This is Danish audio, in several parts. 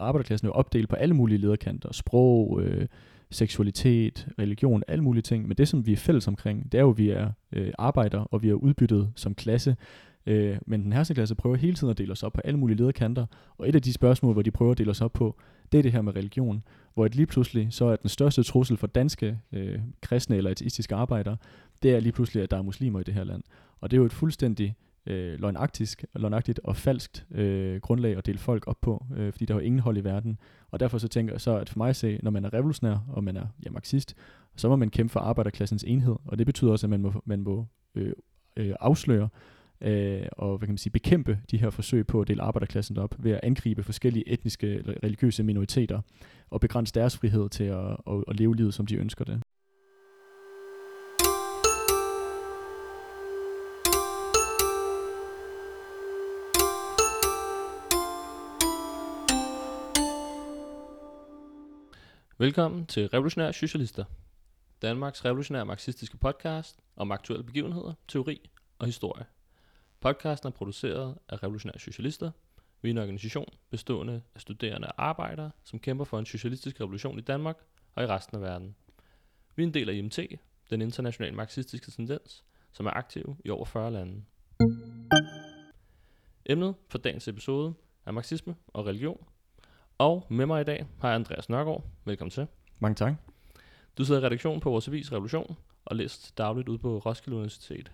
arbejderklassen jo opdelt på alle mulige lederkanter. Sprog, øh, seksualitet, religion, alle mulige ting. Men det, som vi er fælles omkring, det er jo, at vi er øh, arbejder, og vi er udbyttet som klasse. Øh, men den her klasse prøver hele tiden at dele os op på alle mulige lederkanter. Og et af de spørgsmål, hvor de prøver at dele os op på, det er det her med religion. Hvor et lige pludselig så er den største trussel for danske øh, kristne eller ateistiske arbejdere, det er lige pludselig, at der er muslimer i det her land. Og det er jo et fuldstændig øh, løgnagtisk, løgnagtigt og falskt øh, grundlag at dele folk op på, øh, fordi der er ingen hold i verden. Og derfor så tænker jeg så, at for mig at se, når man er revolutionær, og man er ja, marxist, så må man kæmpe for arbejderklassens enhed, og det betyder også, at man må, man må øh, øh, afsløre øh, og hvad kan man sige, bekæmpe de her forsøg på at dele arbejderklassen op ved at angribe forskellige etniske eller religiøse minoriteter og begrænse deres frihed til at, at, at leve livet, som de ønsker det. Velkommen til Revolutionære Socialister, Danmarks revolutionære marxistiske podcast om aktuelle begivenheder, teori og historie. Podcasten er produceret af Revolutionære Socialister. Vi er en organisation bestående af studerende og arbejdere, som kæmper for en socialistisk revolution i Danmark og i resten af verden. Vi er en del af IMT, den internationale marxistiske tendens, som er aktiv i over 40 lande. Emnet for dagens episode er marxisme og religion, og med mig i dag har jeg Andreas Nørgaard. Velkommen til. Mange tak. Du sidder i redaktionen på vores avis Revolution og læst dagligt ud på Roskilde Universitet.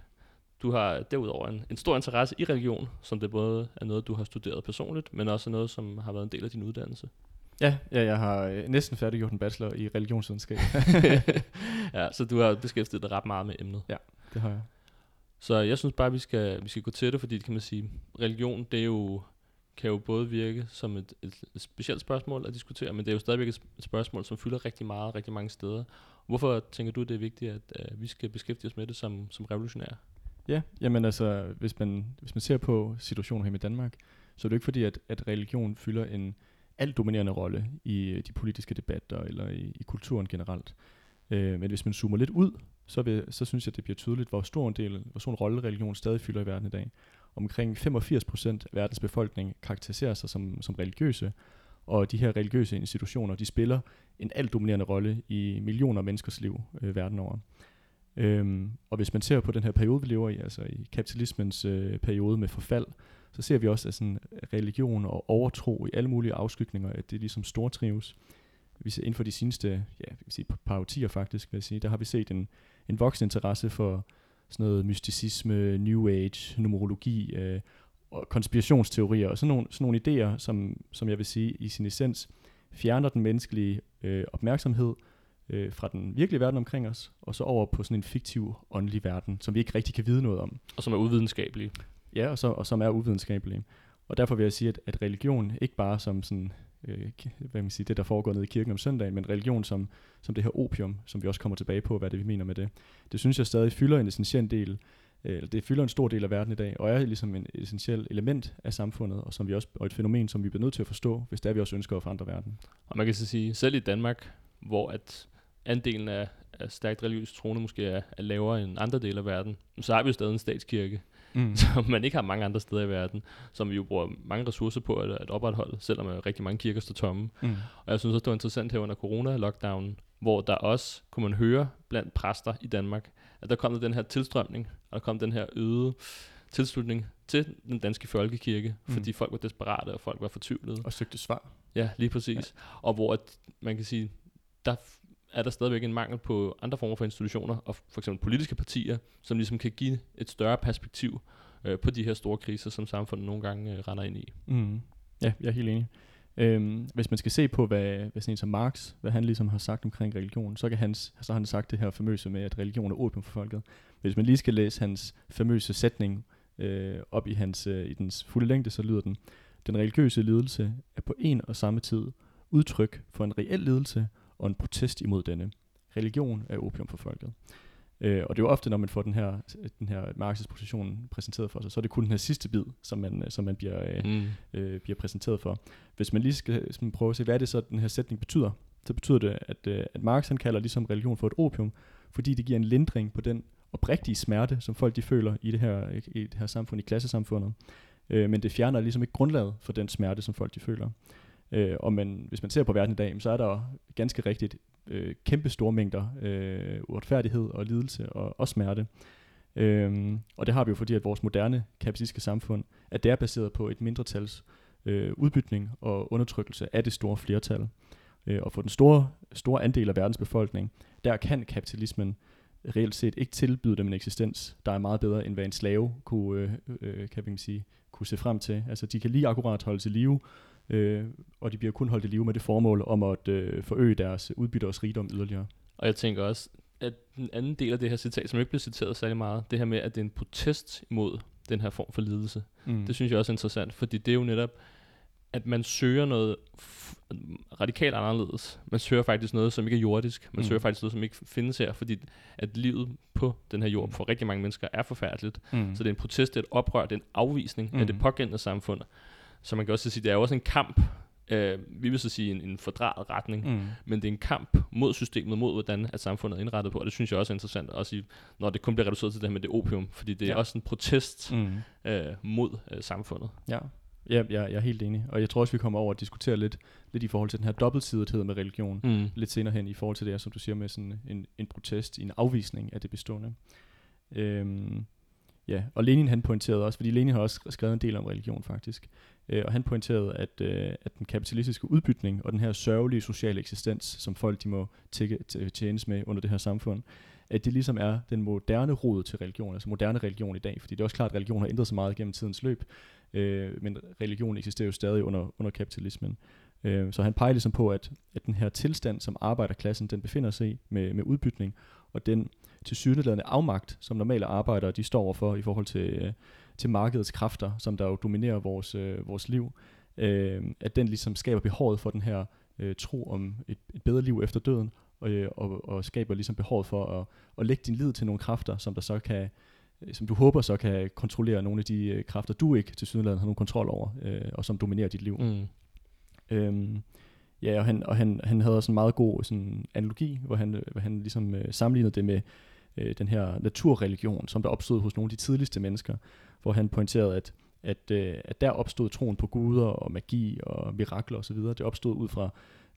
Du har derudover en, en stor interesse i religion, som det både er noget, du har studeret personligt, men også noget, som har været en del af din uddannelse. Ja, ja jeg har øh, næsten færdiggjort en bachelor i religionsvidenskab. ja, så du har beskæftiget dig ret meget med emnet. Ja, det har jeg. Så jeg synes bare, vi skal, vi skal gå til det, fordi kan man sige, religion, det er jo kan jo både virke som et, et, et specielt spørgsmål at diskutere, men det er jo stadigvæk et spørgsmål, som fylder rigtig meget, rigtig mange steder. Hvorfor tænker du, det er vigtigt, at uh, vi skal beskæftige os med det som, som revolutionære? Ja, jamen altså, hvis man, hvis man ser på situationen her i Danmark, så er det ikke fordi, at, at religion fylder en alt dominerende rolle i øh, de politiske debatter eller i, i kulturen generelt. Øh, men hvis man zoomer lidt ud, så, vil, så synes jeg, at det bliver tydeligt, hvor stor en del, hvor stor en rolle religion stadig fylder i verden i dag. Omkring 85% af verdens befolkning karakteriserer sig som, som religiøse, og de her religiøse institutioner, de spiller en alt dominerende rolle i millioner af menneskers liv øh, verden over. Øhm, og hvis man ser på den her periode, vi lever i, altså i kapitalismens øh, periode med forfald, så ser vi også, at sådan religion og overtro i alle mulige afskygninger, at det ligesom stortrives. Vi ser inden for de seneste ja, vi sige, par årtier faktisk, vil jeg sige, der har vi set en, en voksende interesse for sådan noget mysticisme, new age, numerologi øh, og konspirationsteorier og sådan nogle, sådan nogle idéer, som, som jeg vil sige i sin essens fjerner den menneskelige øh, opmærksomhed øh, fra den virkelige verden omkring os, og så over på sådan en fiktiv, åndelig verden, som vi ikke rigtig kan vide noget om. Og som er uvidenskabelig. Ja, og, så, og som er uvidenskabelige. Og derfor vil jeg sige, at, at religion ikke bare som sådan, øh, hvad man siger, det, der foregår nede i kirken om søndagen, men religion som, som det her opium, som vi også kommer tilbage på, hvad det vi mener med det. Det synes jeg stadig fylder en essentiel del, øh, det fylder en stor del af verden i dag, og er ligesom en essentiel element af samfundet, og, som vi også, og et fænomen, som vi bliver nødt til at forstå, hvis det er, vi også ønsker at forandre verden. Og man kan så sige, selv i Danmark, hvor at andelen af, af stærkt religiøs troende måske er, er lavere end andre dele af verden, så har vi jo stadig en statskirke, mm. som man ikke har mange andre steder i verden, som vi jo bruger mange ressourcer på at, at opretholde, selvom rigtig mange kirker står tomme. Mm. Og jeg synes også, det var interessant her under corona-lockdown, hvor der også kunne man høre blandt præster i Danmark, at der kom der den her tilstrømning, og der kom den her øgede tilslutning til den danske folkekirke, mm. fordi folk var desperate, og folk var fortvivlede. Og søgte svar. Ja, lige præcis. Ja. Og hvor at, man kan sige, der er der stadigvæk en mangel på andre former for institutioner, og for eksempel politiske partier, som ligesom kan give et større perspektiv øh, på de her store kriser, som samfundet nogle gange øh, render ind i. Mm. Ja, jeg er helt enig. Øhm, hvis man skal se på, hvad, hvad sådan en som Marx, hvad han ligesom har sagt omkring religion, så, kan hans, så har han sagt det her famøse med, at religion er opium for folket. Hvis man lige skal læse hans famøse sætning øh, op i, hans, øh, i dens fulde længde, så lyder den, den religiøse lidelse er på en og samme tid udtryk for en reel lidelse og en protest imod denne. Religion er opium for folket. Øh, og det er jo ofte, når man får den her, den her Marx's position præsenteret for sig, så er det kun den her sidste bid, som man, som man bliver, øh, mm. øh, bliver præsenteret for. Hvis man lige skal skal prøve at se, hvad er det så, den her sætning betyder, så betyder det, at, øh, at Marx han kalder ligesom religion for et opium, fordi det giver en lindring på den oprigtige smerte, som folk de føler i det her, i det her samfund, i klassesamfundet. Øh, men det fjerner ligesom ikke grundlaget for den smerte, som folk de føler. Øh, og man, hvis man ser på verden i dag, så er der ganske rigtigt øh, kæmpe store mængder øh, uretfærdighed og lidelse og, og smerte. Øhm, og det har vi jo fordi, at vores moderne kapitalistiske samfund, at det er baseret på et mindretals øh, udbytning og undertrykkelse af det store flertal. Øh, og for den store, store andel af verdens befolkning, der kan kapitalismen reelt set ikke tilbyde dem en eksistens, der er meget bedre, end hvad en slave kunne, øh, øh, kan vi sige, kunne se frem til. Altså de kan lige akkurat holde til live, øh, og de bliver kun holdt i live med det formål om at øh, forøge deres udbytte og rigdom yderligere. Og jeg tænker også, at den anden del af det her citat, som ikke bliver citeret særlig meget, det her med, at det er en protest imod den her form for lidelse, mm. det synes jeg også er interessant, fordi det er jo netop, at man søger noget radikalt anderledes. Man søger faktisk noget, som ikke er jordisk. Man mm. søger faktisk noget, som ikke findes her, fordi at livet på den her jord mm. for rigtig mange mennesker er forfærdeligt. Mm. Så det er en protest, det er et oprør, det er en afvisning mm. af det pågældende samfund. Så man kan også sige, det er også en kamp øh, vi vil så sige en, en fordraget retning, mm. men det er en kamp mod systemet, mod hvordan at samfundet er indrettet på, og det synes jeg også er interessant, også i, når det kun bliver reduceret til det her med det opium, fordi det er ja. også en protest mm. øh, mod øh, samfundet. Ja. Ja, jeg, jeg er helt enig. Og jeg tror også, vi kommer over at diskutere lidt, lidt i forhold til den her dobbeltsidethed med religion. Mm. Lidt senere hen i forhold til det, som du siger, med sådan en, en protest, en afvisning af det bestående. Øhm, ja, og Lenin han pointerede også, fordi Lenin har også skrevet en del om religion faktisk, øh, og han pointerede, at, øh, at den kapitalistiske udbytning og den her sørgelige sociale eksistens, som folk de må tække, tjenes med under det her samfund, at det ligesom er den moderne rod til religion, altså moderne religion i dag, fordi det er også klart, at religion har ændret sig meget gennem tidens løb, øh, men religion eksisterer jo stadig under, under kapitalismen. Øh, så han peger ligesom på, at, at den her tilstand, som arbejderklassen den befinder sig i med, med udbytning, og den til syneladende afmagt, som normale arbejdere de står overfor i forhold til, øh, til markedets kræfter, som der jo dominerer vores, øh, vores liv, øh, at den ligesom skaber behovet for den her øh, tro om et, et bedre liv efter døden, og, øh, og, og skaber ligesom behovet for at, at lægge din lid til nogle kræfter, som der så kan, som du håber så kan kontrollere nogle af de øh, kræfter, du ikke til sydenlandet har nogen kontrol over, øh, og som dominerer dit liv. Mm. Øhm, ja, og, han, og han, han havde også en meget god sådan, analogi, hvor han, hvor han ligesom øh, sammenlignede det med øh, den her naturreligion, som der opstod hos nogle af de tidligste mennesker, hvor han pointerede, at, at, øh, at der opstod troen på guder og magi og mirakler osv., det opstod ud fra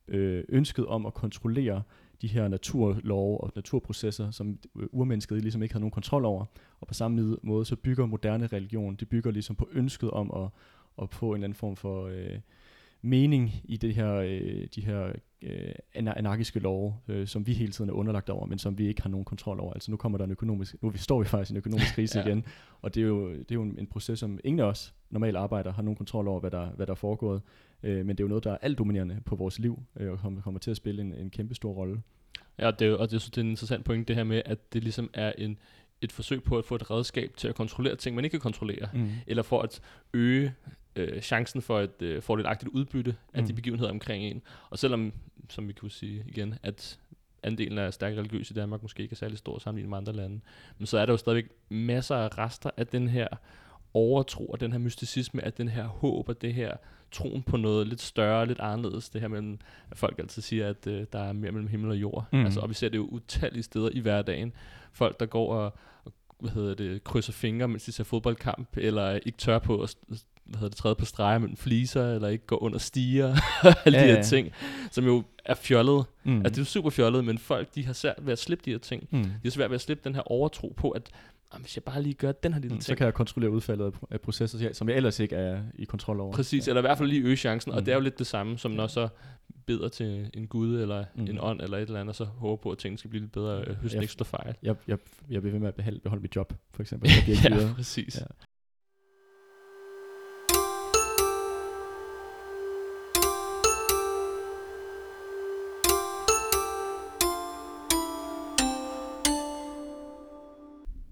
øh, ønsket om at kontrollere de her naturlove og naturprocesser, som øh, urmennesket ligesom ikke havde nogen kontrol over. Og på samme måde så bygger moderne religion, det bygger ligesom på ønsket om at, at få en eller anden form for øh, mening i det her, øh, de her øh, anarkiske love, øh, som vi hele tiden er underlagt over, men som vi ikke har nogen kontrol over. Altså nu kommer der en økonomisk, nu står vi faktisk i en økonomisk krise ja. igen, og det er jo, det er jo en, en proces, som ingen af os normalt arbejder har nogen kontrol over, hvad der, hvad der er foregået, øh, men det er jo noget, der er alt dominerende på vores liv, øh, og kommer, kommer til at spille en, en kæmpe stor rolle. Ja, det er, og det, det er en interessant point, det her med, at det ligesom er en, et forsøg på at få et redskab til at kontrollere ting, man ikke kan kontrollere, mm. eller for at øge øh, chancen for et øh, fordelagtigt udbytte af mm. de begivenheder omkring en. Og selvom, som vi kunne sige igen, at andelen af stærkt religiøs i Danmark måske ikke er særlig stor sammenlignet med andre lande, men så er der jo stadigvæk masser af rester af den her overtro og den her mysticisme, af den her håb og det her troen på noget lidt større, lidt anderledes. Det her mellem, at folk altid siger, at øh, der er mere mellem himmel og jord. Mm. Altså, og vi ser det jo utallige steder i hverdagen. Folk, der går og, og hvad hedder det, krydser fingre, mens de ser fodboldkamp, eller ikke tør på at hvad hedder det, træde på streger mellem fliser, eller ikke gå under stiger, alle ja, de her ja. ting, som jo er fjollet. Mm. Altså, det er jo super fjollet, men folk, de har svært ved at slippe de her ting. Mm. De har svært ved at slippe den her overtro på, at hvis jeg bare lige gør den her lille mm, ting. Så kan jeg kontrollere udfaldet af processer, som jeg ellers ikke er i kontrol over. Præcis, ja. eller i hvert fald lige øge chancen, mm. og det er jo lidt det samme, som når så beder til en gud, eller mm. en ånd, eller et eller andet, og så håber på, at tingene skal blive lidt bedre, øh, høsten ikke fejl. Jeg, jeg, jeg vil ved med at beholde, beholde mit job, for eksempel. Jeg bliver ja, præcis. Ja.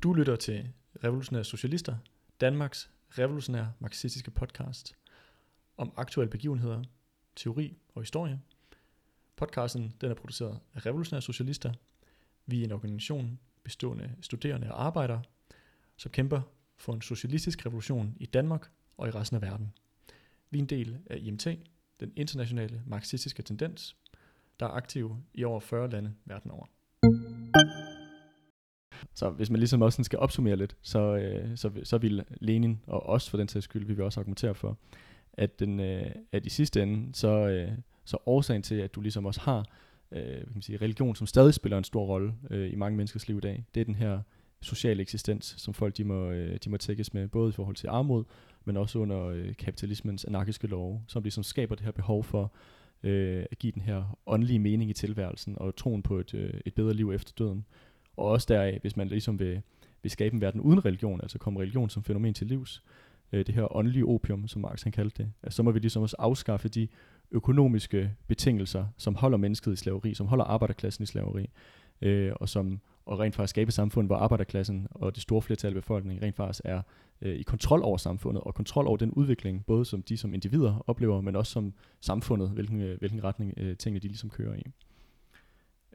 Du lytter til Revolutionære Socialister, Danmarks revolutionære marxistiske podcast om aktuelle begivenheder, teori og historie. Podcasten den er produceret af Revolutionære Socialister. Vi er en organisation bestående af studerende og arbejdere, som kæmper for en socialistisk revolution i Danmark og i resten af verden. Vi er en del af IMT, den internationale marxistiske tendens, der er aktiv i over 40 lande verden over. Så hvis man ligesom også skal opsummere lidt, så, øh, så, så vil Lenin og os for den sags skyld, vi vil også argumentere for, at, den, øh, at i sidste ende, så, øh, så årsagen til, at du ligesom også har øh, kan man sige, religion, som stadig spiller en stor rolle øh, i mange menneskers liv i dag, det er den her sociale eksistens, som folk de må, øh, de må tækkes med, både i forhold til armod, men også under øh, kapitalismens anarkiske love, som ligesom skaber det her behov for øh, at give den her åndelige mening i tilværelsen, og troen på et, øh, et bedre liv efter døden. Og også deraf, hvis man ligesom vil, vil skabe en verden uden religion, altså komme religion som fænomen til livs, øh, det her åndelige opium, som Marx han kaldte det, altså, så må vi ligesom også afskaffe de økonomiske betingelser, som holder mennesket i slaveri, som holder arbejderklassen i slaveri, øh, og som og rent faktisk skabe et samfund, hvor arbejderklassen og det store flertal af befolkningen rent faktisk er øh, i kontrol over samfundet, og kontrol over den udvikling, både som de som individer oplever, men også som samfundet, hvilken, øh, hvilken retning øh, tingene de ligesom kører i.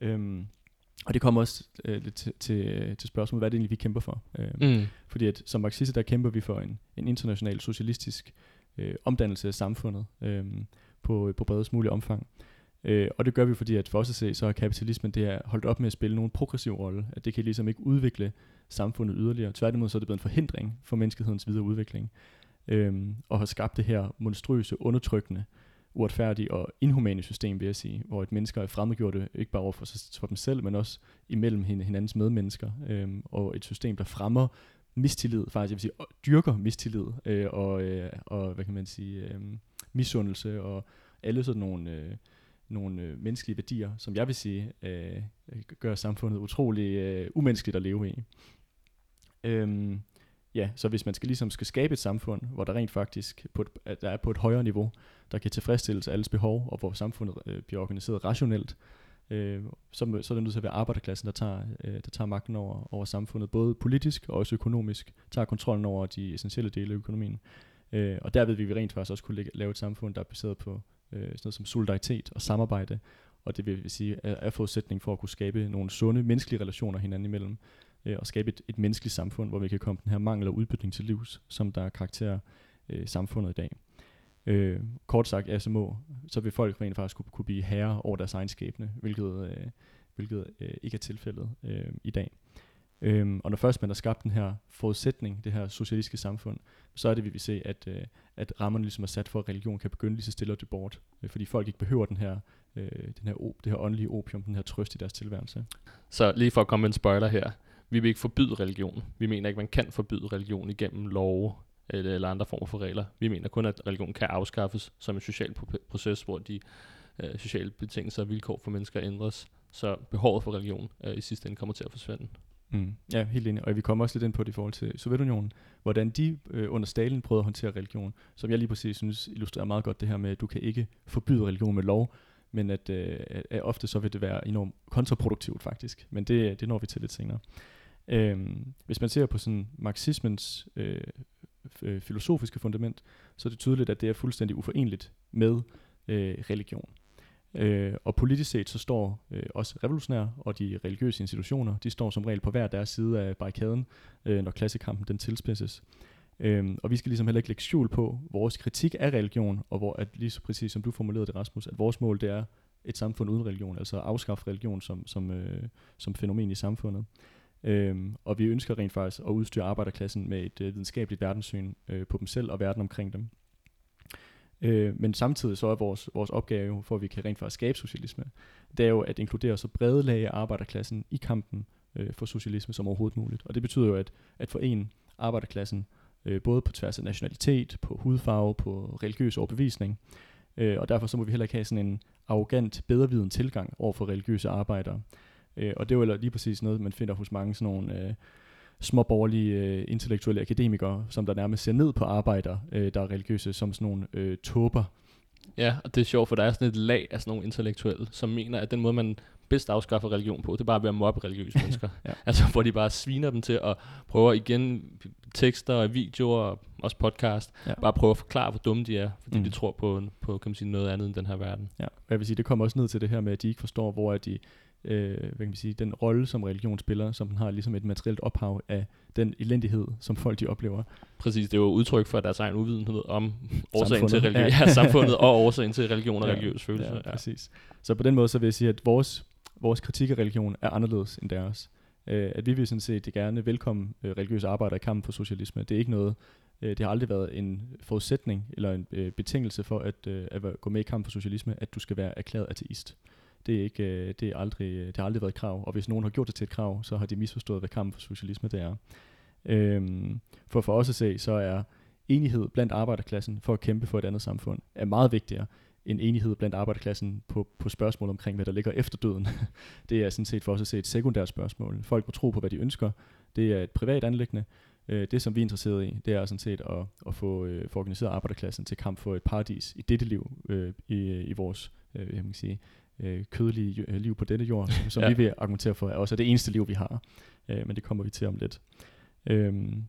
Øhm, og det kommer også øh, lidt til, til, til spørgsmålet, hvad er det egentlig, vi kæmper for? Øhm, mm. Fordi at som marxister, der kæmper vi for en, en international socialistisk øh, omdannelse af samfundet øh, på, på bredest mulig omfang. Øh, og det gør vi, fordi at for os at se, så er kapitalismen det er holdt op med at spille nogen progressiv rolle. At det kan ligesom ikke udvikle samfundet yderligere. Tværtimod så er det blevet en forhindring for menneskehedens videre udvikling. Øh, og har skabt det her monstrøse, undertrykkende, uretfærdige og inhumane system, vil jeg sige, hvor et mennesker er fremmedgjorte, ikke bare over for, for dem selv, men også imellem hinandens medmennesker. øhm, og et system, der fremmer mistillid, faktisk, jeg vil sige, dyrker mistillid, øh, og, øh, og, hvad kan man sige, øh, misundelse, og alle sådan nogle... Øh, nogle øh, menneskelige værdier, som jeg vil sige, øh, gør samfundet utrolig øh, umenneskeligt at leve i. Øhm, ja, så hvis man skal ligesom skal skabe et samfund, hvor der rent faktisk på et, der er på et højere niveau, der kan tilfredsstille alles behov, og hvor samfundet øh, bliver organiseret rationelt, øh, så, så er det nødt til at være arbejderklassen, der tager, øh, der tager magten over, over samfundet, både politisk og også økonomisk, tager kontrollen over de essentielle dele af økonomien. Øh, og derved vil vi rent faktisk også kunne lægge, lave et samfund, der er baseret på øh, sådan noget som solidaritet og samarbejde, og det vil sige er, er forudsætning for at kunne skabe nogle sunde menneskelige relationer hinanden imellem, øh, og skabe et, et menneskeligt samfund, hvor vi kan komme den her mangel og udbytning til livs, som der karakterer øh, samfundet i dag. Øh, kort sagt, ja, så, må, så vil folk rent faktisk kunne, kunne blive herre over deres egen skæbne, hvilket, øh, hvilket øh, ikke er tilfældet øh, i dag. Øhm, og når først man har skabt den her forudsætning, det her socialistiske samfund, så er det, vi vil se, at, øh, at rammerne ligesom er sat for, at religion kan begynde lige så stille og det bort. Øh, fordi folk ikke behøver den her, øh, den her, det her åndelige opium, den her trøst i deres tilværelse. Så lige for at komme med en spoiler her. Vi vil ikke forbyde religion. Vi mener ikke, man kan forbyde religion igennem love eller, eller andre former for regler. Vi mener kun, at religion kan afskaffes som en social proces, hvor de øh, sociale betingelser og vilkår for mennesker ændres. Så behovet for religion øh, i sidste ende kommer til at forsvinde. Mm. Ja, helt enig. Og vi kommer også lidt ind på det i forhold til Sovjetunionen, hvordan de øh, under Stalin prøvede at håndtere religion, som jeg lige præcis synes illustrerer meget godt det her med, at du kan ikke forbyde religion med lov, men at, øh, at ofte så vil det være enormt kontraproduktivt faktisk. Men det, det når vi til lidt senere. Øhm, hvis man ser på sådan marxismens øh, øh, filosofiske fundament, så er det tydeligt, at det er fuldstændig uforenligt med øh, religion. Øh, og politisk set så står øh, også revolutionære og de religiøse institutioner, de står som regel på hver deres side af barrikaden, øh, når klassekampen den tilspidses. Øhm, og vi skal ligesom heller ikke lægge skjul på vores kritik af religion, og hvor, at lige så præcis som du formulerede det, Rasmus, at vores mål det er et samfund uden religion, altså at afskaffe religion som, som, øh, som fænomen i samfundet. Øhm, og vi ønsker rent faktisk at udstyre arbejderklassen med et øh, videnskabeligt verdenssyn øh, på dem selv og verden omkring dem. Øh, men samtidig så er vores, vores opgave jo, for at vi kan rent faktisk skabe socialisme, det er jo at inkludere så brede lag af arbejderklassen i kampen øh, for socialisme som overhovedet muligt. Og det betyder jo, at, at forene arbejderklassen, øh, både på tværs af nationalitet, på hudfarve, på religiøs overbevisning, øh, og derfor så må vi heller ikke have sådan en arrogant, bedreviden tilgang over for religiøse arbejdere. Øh, og det er jo lige præcis noget, man finder hos mange sådan nogle... Øh, småborgerlige øh, intellektuelle akademikere, som der nærmest ser ned på arbejder, øh, der er religiøse, som sådan nogle øh, tåber. Ja, og det er sjovt, for der er sådan et lag af sådan nogle intellektuelle, som mener, at den måde, man bedst afskaffer religion på, det er bare ved at mobbe religiøse mennesker. ja. Altså, hvor de bare sviner dem til at prøve igen tekster og videoer og også podcast, ja. bare prøve at forklare, hvor dumme de er, fordi mm. de tror på, på kan man sige, noget andet end den her verden. Ja, jeg vil sige, det kommer også ned til det her med, at de ikke forstår, hvor er de øh, hvad kan man sige, den rolle, som religion spiller, som den har ligesom et materielt ophav af den elendighed, som folk de oplever. Præcis, det er jo udtryk for deres egen uvidenhed om årsagen til religion, ja. ja, samfundet og årsagen til religion og ja, religiøs følelse. Ja, ja, præcis. Så på den måde så vil jeg sige, at vores, vores kritik af religion er anderledes end deres. Øh, at vi vil sådan set gerne velkommen øh, religiøse arbejdere i kampen for socialisme. Det er ikke noget, Øh, det har aldrig været en forudsætning eller en øh, betingelse for at, øh, at gå med i kamp for socialisme, at du skal være erklæret ateist. Det, er ikke, øh, det, er aldrig, øh, det har aldrig været et krav, og hvis nogen har gjort det til et krav, så har de misforstået, hvad kampen for socialisme det er. Øhm, for for os at se, så er enighed blandt arbejderklassen for at kæmpe for et andet samfund, er meget vigtigere end enighed blandt arbejderklassen på, på spørgsmål omkring, hvad der ligger efter døden. det er sådan set for os at se et sekundært spørgsmål. Folk må tro på, hvad de ønsker. Det er et privat anlæggende. Øh, det, som vi er interesseret i, det er sådan set at, at få, øh, få organiseret arbejderklassen til kamp for et paradis i dette liv, øh, i, i vores øh, jeg kan sige, øh, kødelige øh, liv på dette jord, som, som ja. vi vil argumentere for, er også det eneste liv, vi har. Øh, men det kommer vi til om lidt. Øhm.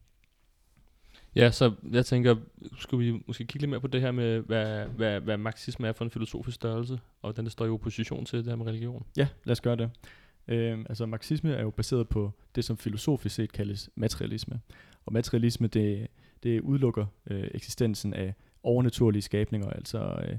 Ja, så jeg tænker, skulle vi måske kigge lidt mere på det her med, hvad, hvad, hvad marxisme er for en filosofisk størrelse, og hvordan det står i opposition til det her med religion? Ja, lad os gøre det. Øhm, altså marxisme er jo baseret på det, som filosofisk set kaldes materialisme. Og materialisme, det, det udelukker øh, eksistensen af overnaturlige skabninger, altså øh,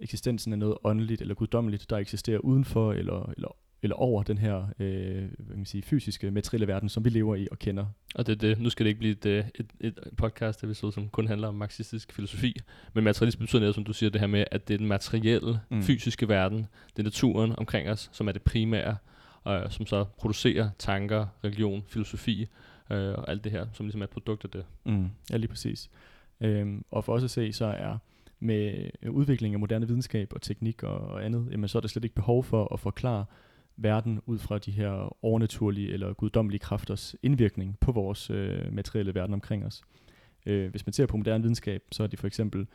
eksistensen af noget åndeligt eller guddommeligt, der eksisterer udenfor eller, eller, eller over den her øh, hvad kan man sige, fysiske, materielle verden, som vi lever i og kender. Og det, det, nu skal det ikke blive et, øh, et, et podcast episode, som kun handler om marxistisk filosofi, men materialisme betyder netop, som du siger, det her med, at det er den materielle, mm. fysiske verden, det er naturen omkring os, som er det primære, og som så producerer tanker, religion, filosofi øh, og alt det her, som ligesom er et produkt af det. Mm, ja, lige præcis. Øhm, og for os at se, så er med øh, udvikling af moderne videnskab og teknik og, og andet, jamen så er der slet ikke behov for at forklare verden ud fra de her overnaturlige eller guddommelige kræfters indvirkning på vores øh, materielle verden omkring os. Øh, hvis man ser på moderne videnskab, så er det for eksempel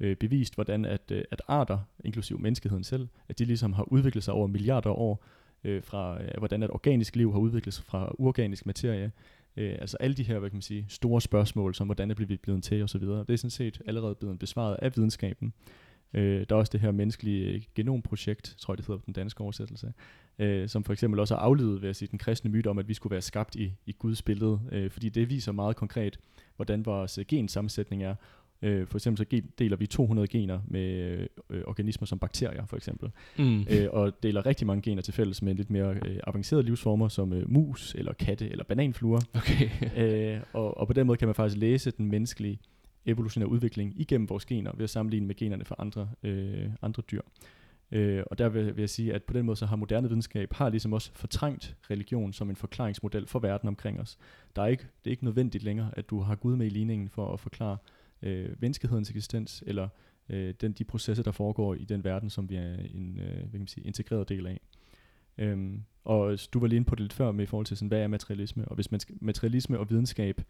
øh, bevist, hvordan at, øh, at arter, inklusive menneskeheden selv, at de ligesom har udviklet sig over milliarder af år, øh, fra øh, hvordan at organisk liv har udviklet sig fra uorganisk materie. Øh, altså alle de her, hvad kan man sige, store spørgsmål, som hvordan er vi blevet til osv., det er sådan set allerede blevet besvaret af videnskaben. Øh, der er også det her menneskelige genomprojekt, tror jeg det hedder på den danske oversættelse, øh, som for eksempel også har afledet, ved at sige, den kristne myte om, at vi skulle være skabt i, i Guds billede, øh, fordi det viser meget konkret, hvordan vores gensammensætning er, Øh, for eksempel så deler vi 200 gener med øh, organismer som bakterier, for eksempel. Mm. Øh, og deler rigtig mange gener til fælles med lidt mere øh, avancerede livsformer, som øh, mus, eller katte, eller bananfluer. Okay. øh, og, og på den måde kan man faktisk læse den menneskelige evolutionære udvikling igennem vores gener, ved at sammenligne med generne fra andre, øh, andre dyr. Øh, og der vil, vil jeg sige, at på den måde så har moderne videnskab har ligesom også fortrængt religion som en forklaringsmodel for verden omkring os. Der er ikke, det er ikke nødvendigt længere, at du har Gud med i ligningen for at forklare øh, menneskehedens eksistens, eller øh, den, de processer, der foregår i den verden, som vi er en øh, hvad kan man sige, integreret del af. Øhm, og du var lige inde på det lidt før med i forhold til, sådan, hvad er materialisme? Og hvis man skal, materialisme og videnskab,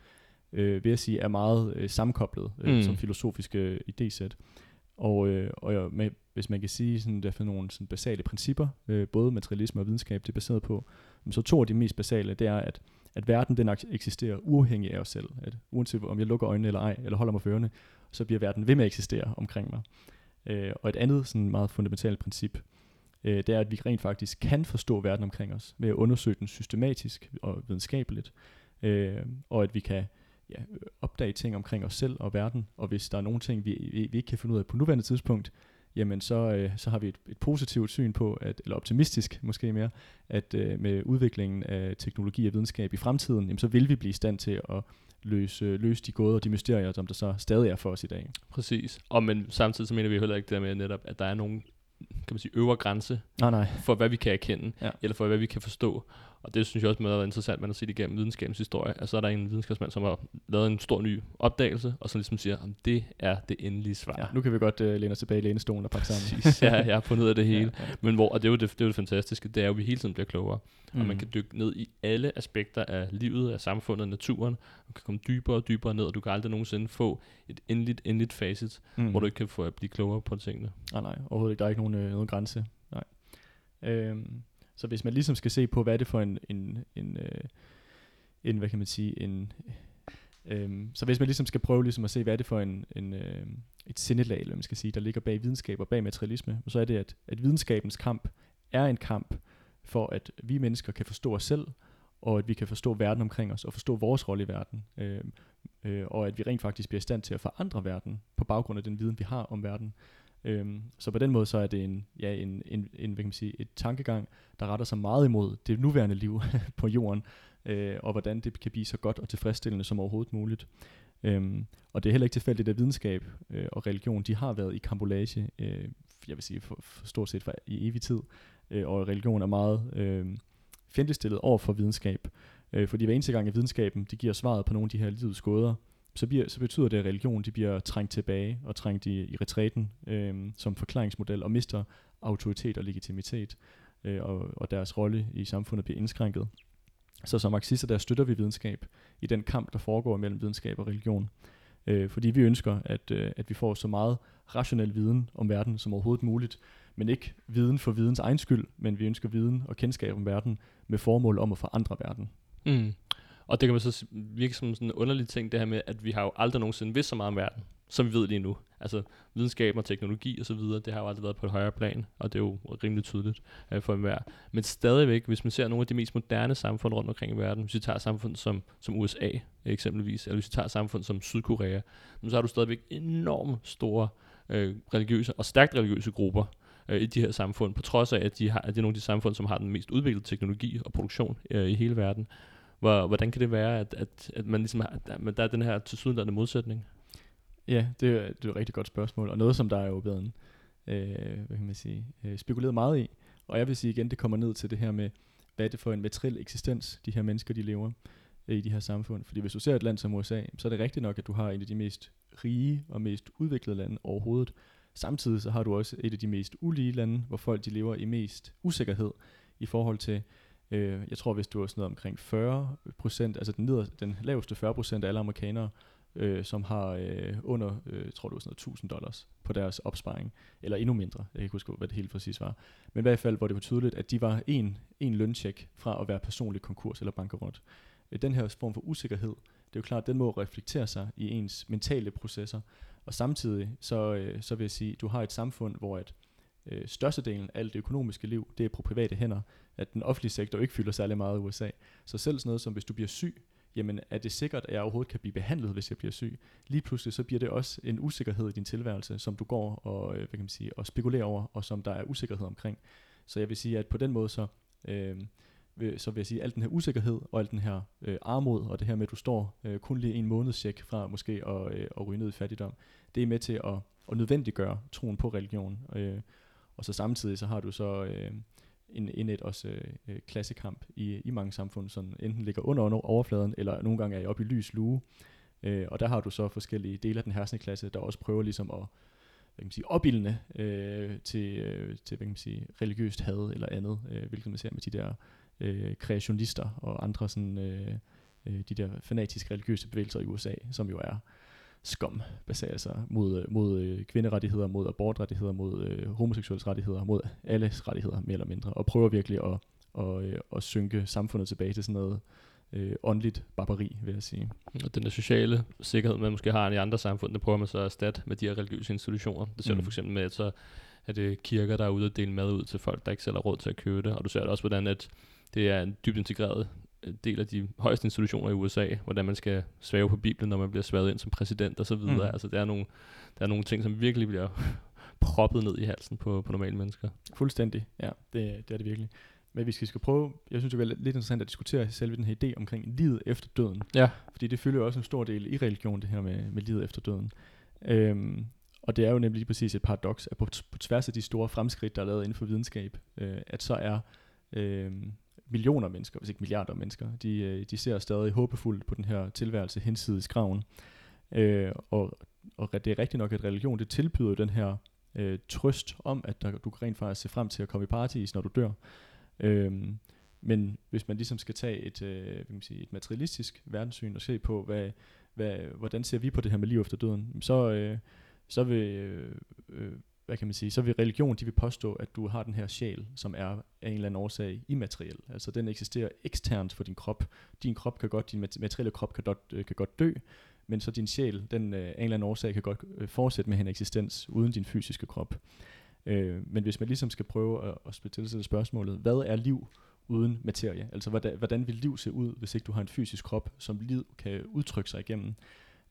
øh, vil jeg sige, er meget øh, sammenkoblet øh, mm. som filosofiske idésæt. Og, øh, og med, hvis man kan sige, sådan, der er nogle sådan, basale principper, øh, både materialisme og videnskab, det er baseret på, så to af de mest basale, det er, at at verden den eksisterer uafhængig af os selv. At uanset om jeg lukker øjnene eller ej, eller holder mig for så bliver verden ved med at eksistere omkring mig. Øh, og et andet sådan meget fundamentalt princip, øh, det er, at vi rent faktisk kan forstå verden omkring os, ved at undersøge den systematisk og videnskabeligt, øh, og at vi kan ja, opdage ting omkring os selv og verden, og hvis der er nogle ting, vi, vi, vi ikke kan finde ud af på nuværende tidspunkt, jamen så, øh, så har vi et, et positivt syn på, at, eller optimistisk måske mere, at øh, med udviklingen af teknologi og videnskab i fremtiden, jamen så vil vi blive i stand til at løse, løse de gåder og de mysterier, som der så stadig er for os i dag. Præcis. Og men samtidig så mener vi heller ikke det med netop, at der er nogen kan man sige, øvre grænse nej, nej. for, hvad vi kan erkende, ja. eller for, hvad vi kan forstå. Og det synes jeg også må være interessant, man har set igennem videnskabens historie. Altså, så er der en videnskabsmand, som har lavet en stor ny opdagelse, og så ligesom siger, at det er det endelige svar. Ja, nu kan vi godt uh, læne os tilbage i lænestolen og pakke sammen. ja, jeg har fundet ud af det hele. Ja, ja. Men hvor, og det er, jo det, det er jo det fantastiske, det er jo, at vi hele tiden bliver klogere. Mm. Og man mm. kan dykke ned i alle aspekter af livet, af samfundet, af naturen. Du kan komme dybere og dybere ned, og du kan aldrig nogensinde få et endeligt, endeligt facit, mm. hvor du ikke kan få at blive klogere på tingene. Nej, nej, overhovedet ikke. Der er ikke nogen, øh, nogen grænse. Nej. Øhm, så hvis man ligesom skal se på, hvad er det for en, en, en, øh, en hvad kan man sige, en, øh, så hvis man ligesom skal prøve ligesom at se, hvad er det for en, en, øh, et sindelag, eller man skal sige, der ligger bag videnskab og bag materialisme, så er det, at, at videnskabens kamp er en kamp for, at vi mennesker kan forstå os selv, og at vi kan forstå verden omkring os, og forstå vores rolle i verden, øh, øh, og at vi rent faktisk bliver i stand til at forandre verden, på baggrund af den viden, vi har om verden. Øhm, så på den måde så er det en, ja, en, en, en hvad kan man sige, et tankegang, der retter sig meget imod det nuværende liv på jorden, øh, og hvordan det kan blive så godt og tilfredsstillende som overhovedet muligt. Øhm, og det er heller ikke tilfældigt, at videnskab øh, og religion, de har været i kambolage, øh, jeg vil sige for, for stort set for, i evig tid, øh, og religion er meget øh, fjendtligstillet over for videnskab. Øh, fordi hver eneste gang, at videnskaben de giver svaret på nogle af de her livets gåder, så, bliver, så betyder det, at religion de bliver trængt tilbage og trængt i, i retræten øh, som forklaringsmodel og mister autoritet og legitimitet, øh, og, og deres rolle i samfundet bliver indskrænket. Så som marxister, der støtter vi videnskab i den kamp, der foregår mellem videnskab og religion. Øh, fordi vi ønsker, at, øh, at vi får så meget rationel viden om verden som overhovedet muligt, men ikke viden for videns egen skyld, men vi ønsker viden og kendskab om verden med formål om at forandre verden. Mm. Og det kan man så virke som sådan en underlig ting, det her med, at vi har jo aldrig nogensinde vidst så meget om verden, som vi ved lige nu. Altså videnskab og teknologi og så videre, det har jo aldrig været på et højere plan, og det er jo rimelig tydeligt øh, for enhver. Men stadigvæk, hvis man ser nogle af de mest moderne samfund rundt omkring i verden, hvis vi tager samfund som, som USA eksempelvis, eller hvis vi tager samfund som Sydkorea, så har du stadigvæk enormt store øh, religiøse og stærkt religiøse grupper, øh, i de her samfund, på trods af, at de, har, at det er nogle af de samfund, som har den mest udviklede teknologi og produktion øh, i hele verden. Hvor, hvordan kan det være, at, at, at man ligesom har, at der er den her tilsyneladende modsætning? Ja, det er, det er et rigtig godt spørgsmål, og noget, som der er jo blevet øh, hvad kan man sige, øh, spekuleret meget i. Og jeg vil sige igen, det kommer ned til det her med, hvad er det for en materiel eksistens, de her mennesker, de lever øh, i de her samfund. Fordi hvis du ser et land som USA, så er det rigtigt nok, at du har en af de mest rige og mest udviklede lande overhovedet. Samtidig så har du også et af de mest ulige lande, hvor folk de lever i mest usikkerhed i forhold til Øh, jeg tror, hvis du har sådan noget omkring 40 procent, altså den, neder, den laveste 40 procent af alle amerikanere, øh, som har øh, under, øh, tror du, sådan noget 1000 dollars på deres opsparing, eller endnu mindre, jeg kan ikke huske, hvad det helt præcis var. Men i hvert fald, hvor det var tydeligt, at de var en, en løncheck fra at være personlig konkurs eller bankerot. Øh, den her form for usikkerhed, det er jo klart, at den må reflektere sig i ens mentale processer, og samtidig så, øh, så vil jeg sige, du har et samfund, hvor at øh, størstedelen af alt det økonomiske liv, det er på private hænder, at den offentlige sektor ikke fylder særlig meget i USA. Så selv sådan noget som, hvis du bliver syg, jamen er det sikkert, at jeg overhovedet kan blive behandlet, hvis jeg bliver syg? Lige pludselig så bliver det også en usikkerhed i din tilværelse, som du går og, øh, hvad kan man sige, og spekulerer over, og som der er usikkerhed omkring. Så jeg vil sige, at på den måde så, øh, så vil jeg sige, at al den her usikkerhed og al den her øh, armod, og det her med, at du står øh, kun lige en måneds tjek fra måske at, øh, at ryge ned i fattigdom, det er med til at, at nødvendiggøre troen på religion. Øh, og så samtidig så har du så øh, en indæt også øh, klassekamp i, i mange samfund, som enten ligger under, overfladen, eller nogle gange er I oppe i lys lue. Øh, og der har du så forskellige dele af den herskende klasse, der også prøver ligesom at hvad kan man sige, opildne øh, til, øh, til hvad kan man sige, religiøst had eller andet, øh, hvilket man ser med de der øh, kreationister og andre sådan, øh, øh, de der fanatiske religiøse bevægelser i USA, som jo er skom baserer sig mod, mod øh, kvinderettigheder, mod abortrettigheder, mod øh, homoseksuelle rettigheder, mod alles rettigheder mere eller mindre, og prøver virkelig at, og, øh, at synke samfundet tilbage til sådan noget øh, åndeligt barbari, vil jeg sige. Og den der sociale sikkerhed, man måske har i andre samfund, det prøver man så at erstatte med de her religiøse institutioner. Det ser mm. du for eksempel med, at så er det kirker, der er ude og dele mad ud til folk, der ikke selv har råd til at købe det, og du ser det også, hvordan at det er en dybt integreret del af de højeste institutioner i USA, hvordan man skal svæve på Bibelen, når man bliver svævet ind som præsident og så videre. Mm. Altså, der er, nogle, der er nogle ting, som virkelig bliver proppet ned i halsen på, på normale mennesker. Fuldstændig, ja, det, det er det virkelig. Men vi skal prøve, jeg synes det er lidt interessant at diskutere selve den her idé omkring livet efter døden. Ja. Fordi det følger også en stor del i religion, det her med, med livet efter døden. Øhm, og det er jo nemlig lige præcis et paradoks, at på, på tværs af de store fremskridt, der er lavet inden for videnskab, øh, at så er øh, millioner mennesker, hvis ikke milliarder af mennesker, de, øh, de ser stadig håbefuldt på den her tilværelse hensides graven. Øh, og, og det er rigtigt nok, at religion det tilbyder den her øh, trøst om, at der, du kan rent faktisk se frem til at komme i paradis, når du dør. Øh, men hvis man ligesom skal tage et, øh, hvad man sige, et materialistisk verdenssyn og se på, hvad, hvad, hvordan ser vi på det her med liv efter døden, så, øh, så vil øh, øh, hvad kan man sige, så vil religion, de vil påstå, at du har den her sjæl, som er af en eller anden årsag immateriel. Altså den eksisterer eksternt for din krop. Din krop kan godt, din materielle krop kan godt, øh, kan godt dø, men så din sjæl, den øh, af en eller anden årsag kan godt øh, fortsætte med en eksistens uden din fysiske krop. Øh, men hvis man ligesom skal prøve at, at stille spørgsmålet, hvad er liv uden materie? Altså hvordan, hvordan vil liv se ud, hvis ikke du har en fysisk krop, som liv kan udtrykke sig igennem?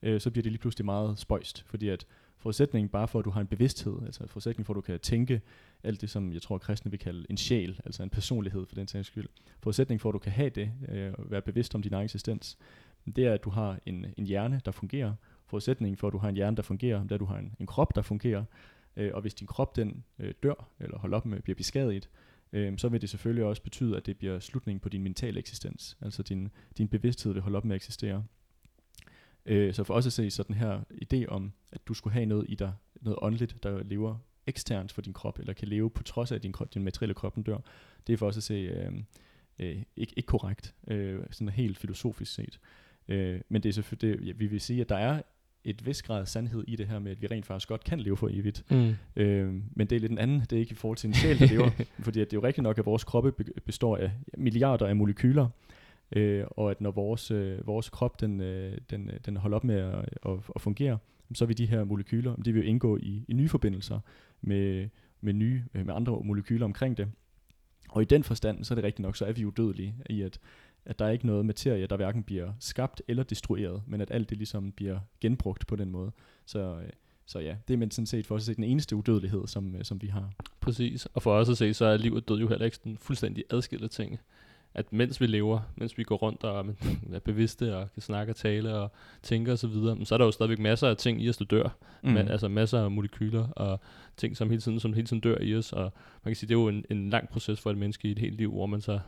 Øh, så bliver det lige pludselig meget spøjst, fordi at forudsætningen bare for, at du har en bevidsthed, altså forudsætningen for, at du kan tænke alt det, som jeg tror, kristne vil kalde en sjæl, altså en personlighed for den sags skyld. Forudsætningen for, at du kan have det, øh, være bevidst om din egen eksistens, det er, at du har en, en hjerne, der fungerer. Forudsætningen for, at du har en hjerne, der fungerer, det er, at du har en, en krop, der fungerer. Øh, og hvis din krop den øh, dør, eller holder op med at blive beskadiget, øh, så vil det selvfølgelig også betyde, at det bliver slutningen på din mentale eksistens. Altså din, din bevidsthed vil holde op med at eksistere. Øh, så for os at se, så den her idé om, at du skulle have noget i dig, noget åndeligt, der lever eksternt for din krop, eller kan leve på trods af, at din, krop, din materielle krop den dør, det er for os at se øh, øh, ikke, ikke korrekt, øh, sådan helt filosofisk set. Øh, men det er selvfølgelig, det, vi vil sige, at der er et vis grad af sandhed i det her med, at vi rent faktisk godt kan leve for evigt. Mm. Øh, men det er lidt en anden, det er ikke i forhold til en sjæl, der lever, fordi at det er jo rigtigt nok, at vores kroppe består af milliarder af molekyler, øh, og at når vores, øh, vores krop den, øh, den, øh, den holder op med at, at, at fungere, så vil de her molekyler, de vil indgå i, i nye forbindelser med, med, nye, øh, med andre molekyler omkring det. Og i den forstand, så er det rigtigt nok, så er vi udødelige i, at, at der er ikke noget materie, der hverken bliver skabt eller destrueret, men at alt det ligesom bliver genbrugt på den måde. Så, øh, så ja, det er men sådan set for os at se den eneste udødelighed, som, som vi har. Præcis, og for os at se, så er liv og død jo heller ikke sådan fuldstændig adskilte ting at mens vi lever, mens vi går rundt og er bevidste og kan snakke og tale og tænke og så videre, så er der jo stadigvæk masser af ting i os, der dør. Mm. Men, altså masser af molekyler og ting, som hele tiden, som hele tiden dør i os. Og man kan sige, det er jo en, en lang proces for et menneske i et helt liv, hvor man så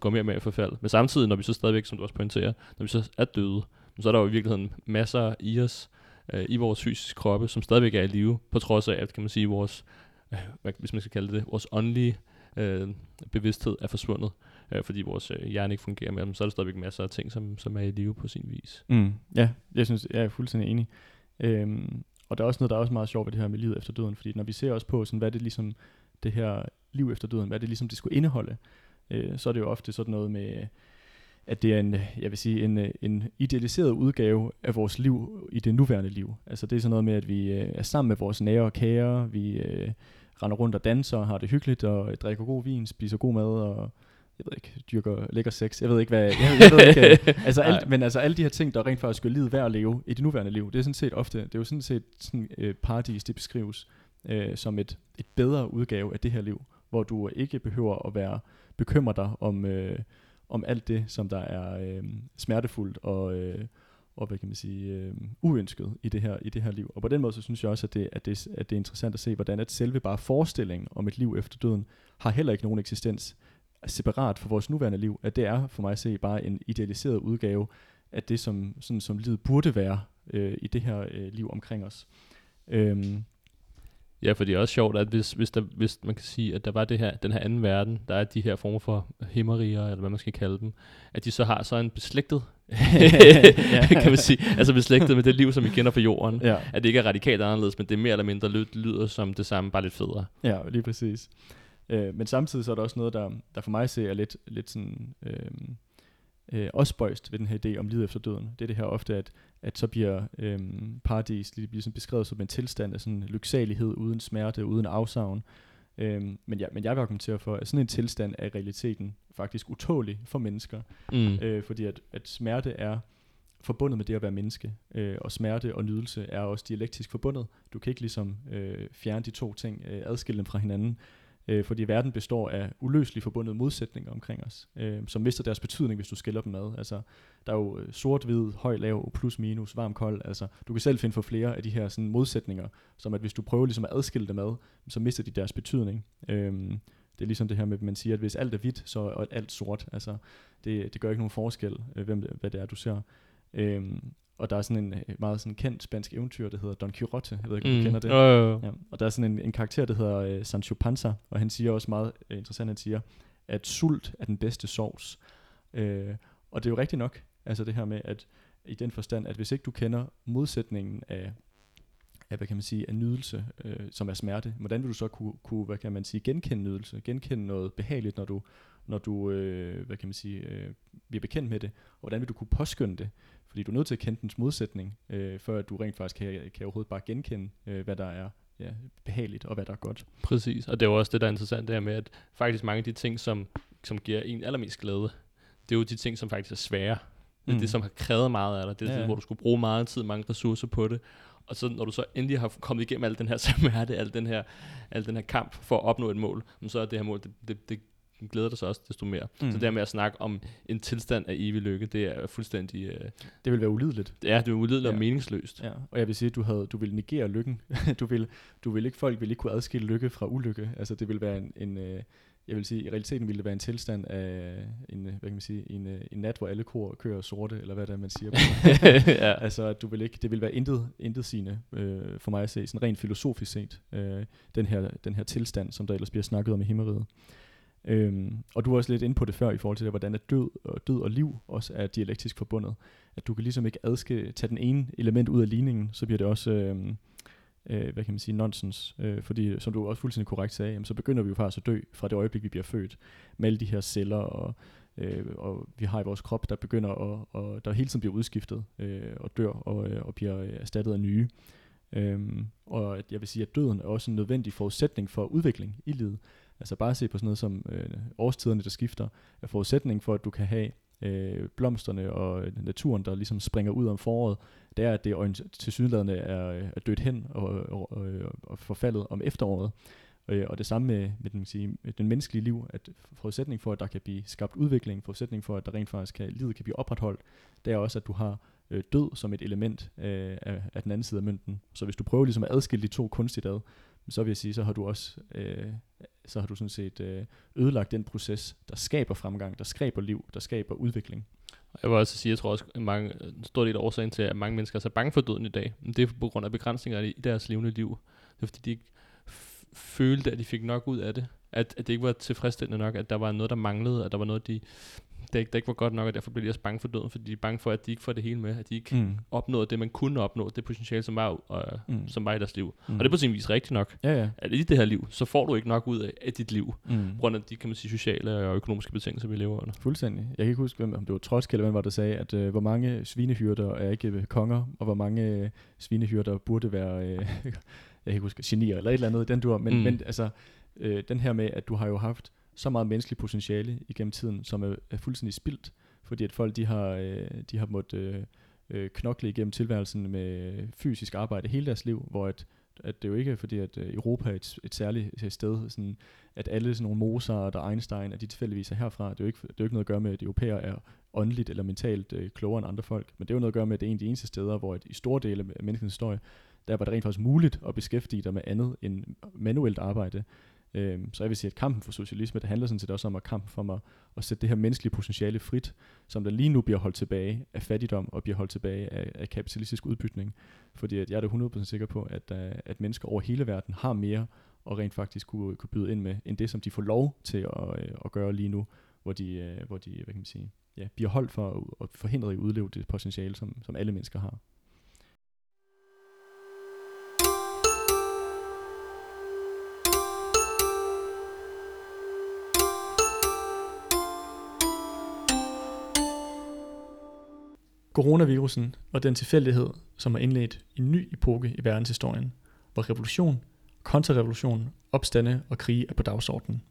går mere og mere i forfald. Men samtidig, når vi så stadigvæk, som du også pointerer, når vi så er døde, så er der jo i virkeligheden masser i os, øh, i vores fysiske kroppe, som stadigvæk er i live, på trods af, at kan man sige, vores, øh, hvis man skal kalde det, vores åndelige øh, bevidsthed er forsvundet øh, fordi vores øh, hjerne ikke fungerer med dem, så er der stadigvæk masser af ting, som, som er i live på sin vis. Mm, ja, jeg synes, jeg er fuldstændig enig. Øhm, og der er også noget, der er også meget sjovt ved det her med livet efter døden, fordi når vi ser også på, sådan, hvad det ligesom, det her liv efter døden, hvad det ligesom det skulle indeholde, øh, så er det jo ofte sådan noget med, at det er en, jeg vil sige, en, en idealiseret udgave af vores liv i det nuværende liv. Altså det er sådan noget med, at vi øh, er sammen med vores nære og kære, vi øh, render rundt og danser, har det hyggeligt og drikker god vin, spiser god mad og jeg ved ikke, dyrker lækker sex. Jeg ved ikke, hvad... Jeg, jeg ved ikke, altså alt, men altså alle de her ting, der rent faktisk gør livet værd at leve i det nuværende liv, det er sådan set ofte, det er jo sådan set sådan øh, paradis, det beskrives øh, som et, et bedre udgave af det her liv, hvor du ikke behøver at være bekymret dig om, øh, om alt det, som der er øh, smertefuldt og, øh, og hvad kan man sige, øh, uønsket i det, her, i det her liv. Og på den måde, så synes jeg også, at det, at, det, at det er interessant at se, hvordan at selve bare forestillingen om et liv efter døden, har heller ikke nogen eksistens separat for vores nuværende liv, at det er for mig at se bare en idealiseret udgave af det, som, sådan, som livet burde være øh, i det her øh, liv omkring os. Øhm. Ja, for det er også sjovt, at hvis, hvis, der, hvis man kan sige, at der var det her, den her anden verden, der er de her former for himmeriger, eller hvad man skal kalde dem, at de så har så en beslægtet, kan man sige, altså beslægtet med det liv, som vi kender på jorden. Ja. At det ikke er radikalt anderledes, men det er mere eller mindre lyder som det samme, bare lidt federe. Ja, lige præcis. Øh, men samtidig så er der også noget, der, der for mig ser er lidt, lidt sådan, øh, øh, også spøjst ved den her idé om livet efter døden. Det er det her ofte, at, at så bliver øh, paradis lige bliver sådan beskrevet som en tilstand af sådan lyksalighed, uden smerte, uden afsavn. Øh, men, ja, men jeg vil argumentere for, at sådan en tilstand er i realiteten faktisk utålig for mennesker. Mm. Øh, fordi at, at smerte er forbundet med det at være menneske, øh, og smerte og nydelse er også dialektisk forbundet. Du kan ikke ligesom øh, fjerne de to ting, øh, adskille dem fra hinanden øh, fordi verden består af uløseligt forbundne modsætninger omkring os, øh, som mister deres betydning, hvis du skiller dem ad. Altså, der er jo øh, sort, hvid, høj, lav, plus, minus, varm, kold. Altså, du kan selv finde for flere af de her sådan, modsætninger, som at hvis du prøver ligesom at adskille dem ad, så mister de deres betydning. Øh, det er ligesom det her med, at man siger, at hvis alt er hvidt, så er alt sort. Altså, det, det gør ikke nogen forskel, øh, hvem, hvad det er, du ser. Øhm, og der er sådan en øh, meget sådan kendt spansk eventyr, der hedder Don Quixote. Jeg ved ikke, om mm. du kender det. Øh, øh. Ja. Og der er sådan en, en karakter, der hedder uh, Sancho Panza, og han siger også meget uh, interessant, han siger, at sult er den bedste sovs. Uh, og det er jo rigtigt nok, altså det her med, at i den forstand, at hvis ikke du kender modsætningen af, af hvad kan man sige, af nydelse, øh, som er smerte, hvordan vil du så kunne, kunne, hvad kan man sige, genkende nydelse, genkende noget behageligt, når du, når du øh, hvad kan man sige, øh, bliver bekendt med det, og hvordan vil du kunne påskynde det? Fordi du er nødt til at kende dens modsætning, øh, før at du rent faktisk kan, kan overhovedet bare genkende, øh, hvad der er ja, behageligt og hvad der er godt. Præcis, og det er jo også det, der er interessant, det her med, at faktisk mange af de ting, som, som giver en allermest glæde, det er jo de ting, som faktisk er svære. Det er mm. det, som har krævet meget af dig. Det er ja. det, hvor du skulle bruge meget tid, mange ressourcer på det. Og så når du så endelig har kommet igennem al den her smerte, al den her, al den her kamp for at opnå et mål, så er det her mål, det, det, det glæder dig så også desto mere. Mm. Så det med at snakke om en tilstand af evig lykke, det er fuldstændig... Øh, det vil være ulideligt. Ja, det er ulideligt ja. og meningsløst. Ja. Og jeg vil sige, at du, havde, du vil negere lykken. du vil, du vil ikke, folk vil ikke kunne adskille lykke fra ulykke. Altså det vil være en, en øh, jeg vil sige, i realiteten ville det være en tilstand af en, hvad kan man sige, en, en nat, hvor alle kor kører sorte, eller hvad det er, man siger. ja. Altså, at du vil ikke, det vil være intet, intet sigende øh, for mig at se, sådan rent filosofisk set, øh, den, her, den her tilstand, som der ellers bliver snakket om i himmeriget. Øhm, og du var også lidt inde på det før i forhold til det, hvordan at død og, død og liv også er dialektisk forbundet. At du kan ligesom ikke adske, tage den ene element ud af ligningen, så bliver det også, øh, øh, hvad kan man sige, nonsens. Øh, fordi, som du også fuldstændig korrekt sagde, jamen, så begynder vi jo faktisk at dø fra det øjeblik, vi bliver født. Med alle de her celler, og, øh, og vi har i vores krop, der begynder at, og der hele tiden bliver udskiftet, øh, og dør, og, øh, og bliver erstattet af nye. Øhm, og jeg vil sige, at døden er også en nødvendig forudsætning for udvikling i livet. Altså bare se på sådan noget som øh, årstiderne, der skifter, er forudsætning for, at du kan have øh, blomsterne og øh, naturen, der ligesom springer ud om foråret, det er, at det til sydlandene er, øh, er dødt hen og, og, og, øh, og forfaldet om efteråret. Og det samme med, med, den, sige, med den menneskelige liv, at forudsætning for, at der kan blive skabt udvikling, forudsætning for, at der rent faktisk kan, livet kan blive opretholdt, det er også, at du har øh, død som et element øh, af, af den anden side af mønten. Så hvis du prøver ligesom at adskille de to kunstigt ad, så vil jeg sige, så har du også øh, så har du sådan set øh, ødelagt den proces, der skaber fremgang, der skaber liv, der skaber udvikling. Jeg vil også sige, jeg tror også, at mange, en stor del af årsagen til, at mange mennesker er så bange for døden i dag, det er på grund af begrænsninger i deres levende liv. Det er fordi, de ikke følte, at de fik nok ud af det. At, at det ikke var tilfredsstillende nok, at der var noget, der manglede, at der var noget, de ikke, det ikke var godt nok, og derfor bliver de også bange for døden, fordi de er bange for, at de ikke får det hele med, at de ikke mm. opnåede det, man kunne opnå, det potentiale, som var, uh, mm. som var i deres liv. Mm. Og det er på sin vis rigtigt nok. Ja, ja. At i det her liv, så får du ikke nok ud af, af dit liv, mm. på grund af de, kan man sige, sociale og økonomiske betingelser, vi lever under. Fuldstændig. Jeg kan ikke huske, om det var Trosk eller hvem var, der sagde, at uh, hvor mange svinehyrder er ikke øh, konger, og hvor mange uh, svinehyrder burde være, uh, jeg kan ikke huske, genier eller et eller andet, den du men, mm. men altså, uh, den her med, at du har jo haft så meget menneskeligt potentiale igennem tiden, som er, er fuldstændig spildt, fordi at folk de har, øh, de har måttet øh, øh, knokle igennem tilværelsen med fysisk arbejde hele deres liv, hvor at, at det jo ikke er fordi, at øh, Europa er et, et særligt øh, sted, sådan, at alle sådan nogle Mozart og Einstein, at de tilfældigvis er herfra. Det er jo ikke, det er jo ikke noget at gøre med, at europæer er åndeligt eller mentalt øh, klogere end andre folk, men det er jo noget at gøre med, at det er en af de eneste steder, hvor at i store dele af menneskets historie, der var det rent faktisk muligt at beskæftige dig med andet end manuelt arbejde. Øhm, så jeg vil sige, at kampen for socialisme, det handler sådan set også om at kampen for at, at sætte det her menneskelige potentiale frit, som der lige nu bliver holdt tilbage af fattigdom og bliver holdt tilbage af, af kapitalistisk udbytning. Fordi at jeg er da 100% sikker på, at, øh, at mennesker over hele verden har mere og rent faktisk kunne, kunne byde ind med, end det, som de får lov til at, øh, at gøre lige nu, hvor de, øh, hvor de hvad kan man sige, ja, bliver holdt for at forhindre i at udleve det potentiale, som, som alle mennesker har. Coronavirusen og den tilfældighed, som har indledt en ny epoke i verdenshistorien, hvor revolution, kontrarevolution, opstande og krige er på dagsordenen.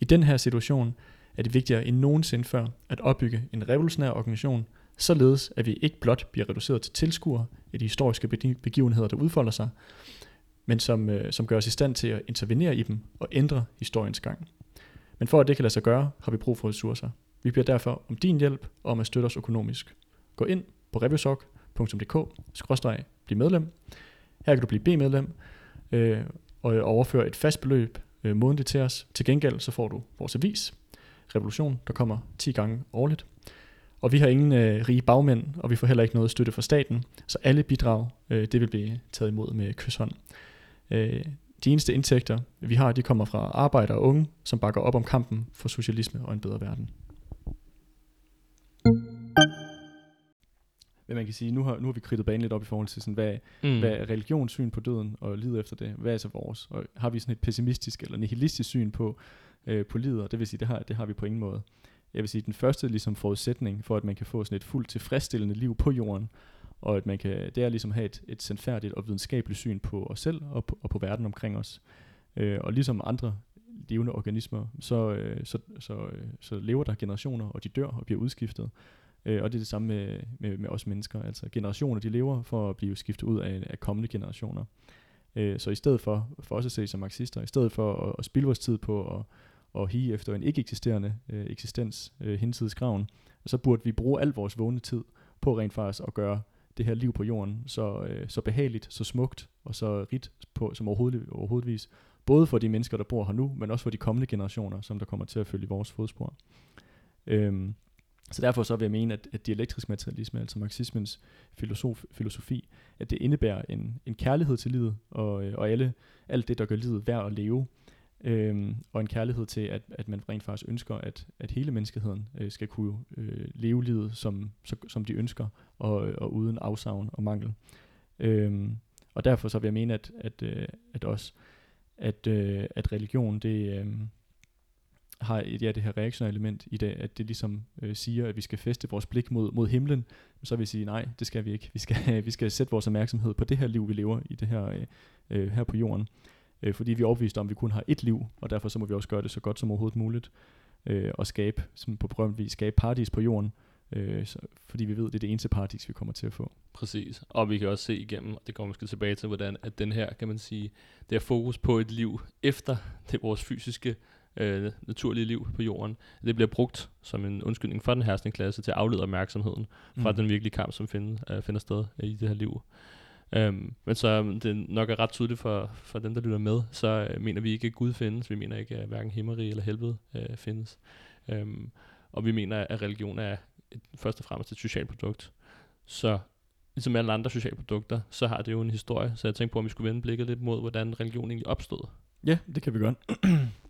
I den her situation er det vigtigere end nogensinde før at opbygge en revolutionær organisation, således at vi ikke blot bliver reduceret til tilskuere af de historiske begivenheder, der udfolder sig, men som, øh, som gør os i stand til at intervenere i dem og ændre historiens gang. Men for at det kan lade sig gøre, har vi brug for ressourcer. Vi bliver derfor om din hjælp og om at støtte os økonomisk. Gå ind på reviewsok.dk-bliv medlem. Her kan du blive B-medlem øh, og overføre et fast beløb øh, månedligt til os. Til gengæld så får du vores avis, Revolution, der kommer 10 gange årligt. Og vi har ingen øh, rige bagmænd, og vi får heller ikke noget støtte fra staten, så alle bidrag, øh, det vil blive taget imod med kysshånd. Øh, de eneste indtægter, vi har, de kommer fra arbejdere og unge, som bakker op om kampen for socialisme og en bedre verden. Men man kan sige, nu har, nu har vi kridtet banen lidt op i forhold til, sådan, hvad, mm. hvad er religionssyn på døden og livet efter det? Hvad er så vores? Og har vi sådan et pessimistisk eller nihilistisk syn på, øh, på livet? Og det vil sige, det har, det har vi på ingen måde. Jeg vil sige, den første ligesom, forudsætning for, at man kan få sådan et fuldt tilfredsstillende liv på jorden, og at man kan, det er ligesom at have et, et sandfærdigt og videnskabeligt syn på os selv og på, og på verden omkring os. Øh, og ligesom andre levende organismer, så, øh, så, så, øh, så lever der generationer, og de dør og bliver udskiftet. Øh, og det er det samme med, med, med os mennesker. Altså generationer, de lever for at blive skiftet ud af, af kommende generationer. Øh, så i stedet for, for os at se som marxister, i stedet for at, at spilde vores tid på at, og hige efter en ikke eksisterende øh, eksistens øh, hinsides graven, så burde vi bruge al vores vågne tid på rent faktisk at gøre det her liv på jorden så, øh, så behageligt, så smukt og så rigt på, som overhovedet, overhovedvis. Både for de mennesker, der bor her nu, men også for de kommende generationer, som der kommer til at følge vores fodspor. Øhm, så derfor så vil jeg mene, at, at dialektrisk materialisme, altså marxismens filosof, filosofi, at det indebærer en, en kærlighed til livet, og, øh, og alle, alt det, der gør livet værd at leve, øhm, og en kærlighed til, at, at man rent faktisk ønsker, at, at hele menneskeheden øh, skal kunne øh, leve livet, som, så, som de ønsker, og, og uden afsavn og mangel. Øhm, og derfor så vil jeg mene, at, at, øh, at også, at, øh, at religion, det... Øh, har et, ja, det her reaktionære element i det, at det ligesom øh, siger, at vi skal feste vores blik mod, mod himlen, så vil vi sige, nej, det skal vi ikke. Vi skal, vi skal sætte vores opmærksomhed på det her liv, vi lever i det her, øh, øh her på jorden. Øh, fordi vi er overbeviste om, at vi kun har et liv, og derfor så må vi også gøre det så godt som overhovedet muligt, øh, og skabe, som på berømt vis, skabe paradis på jorden, øh, så, fordi vi ved, det er det eneste paradis, vi kommer til at få. Præcis, og vi kan også se igennem, og det kommer måske tilbage til, hvordan at den her, kan man sige, det er fokus på et liv efter det vores fysiske øh, naturlige liv på jorden. Det bliver brugt som en undskyldning for den herskende klasse til at aflede opmærksomheden fra mm. den virkelige kamp, som find, øh, finder sted øh, i det her liv. Um, men så det nok er ret tydeligt for, for dem, der lytter med, så uh, mener vi ikke, at Gud findes. Vi mener ikke, at hverken himmeri eller helvede uh, findes. Um, og vi mener, at religion er et, først og fremmest et socialt produkt. Så ligesom alle andre sociale produkter, så har det jo en historie. Så jeg tænkte på, om vi skulle vende blikket lidt mod, hvordan religion egentlig opstod. Ja, det kan vi godt.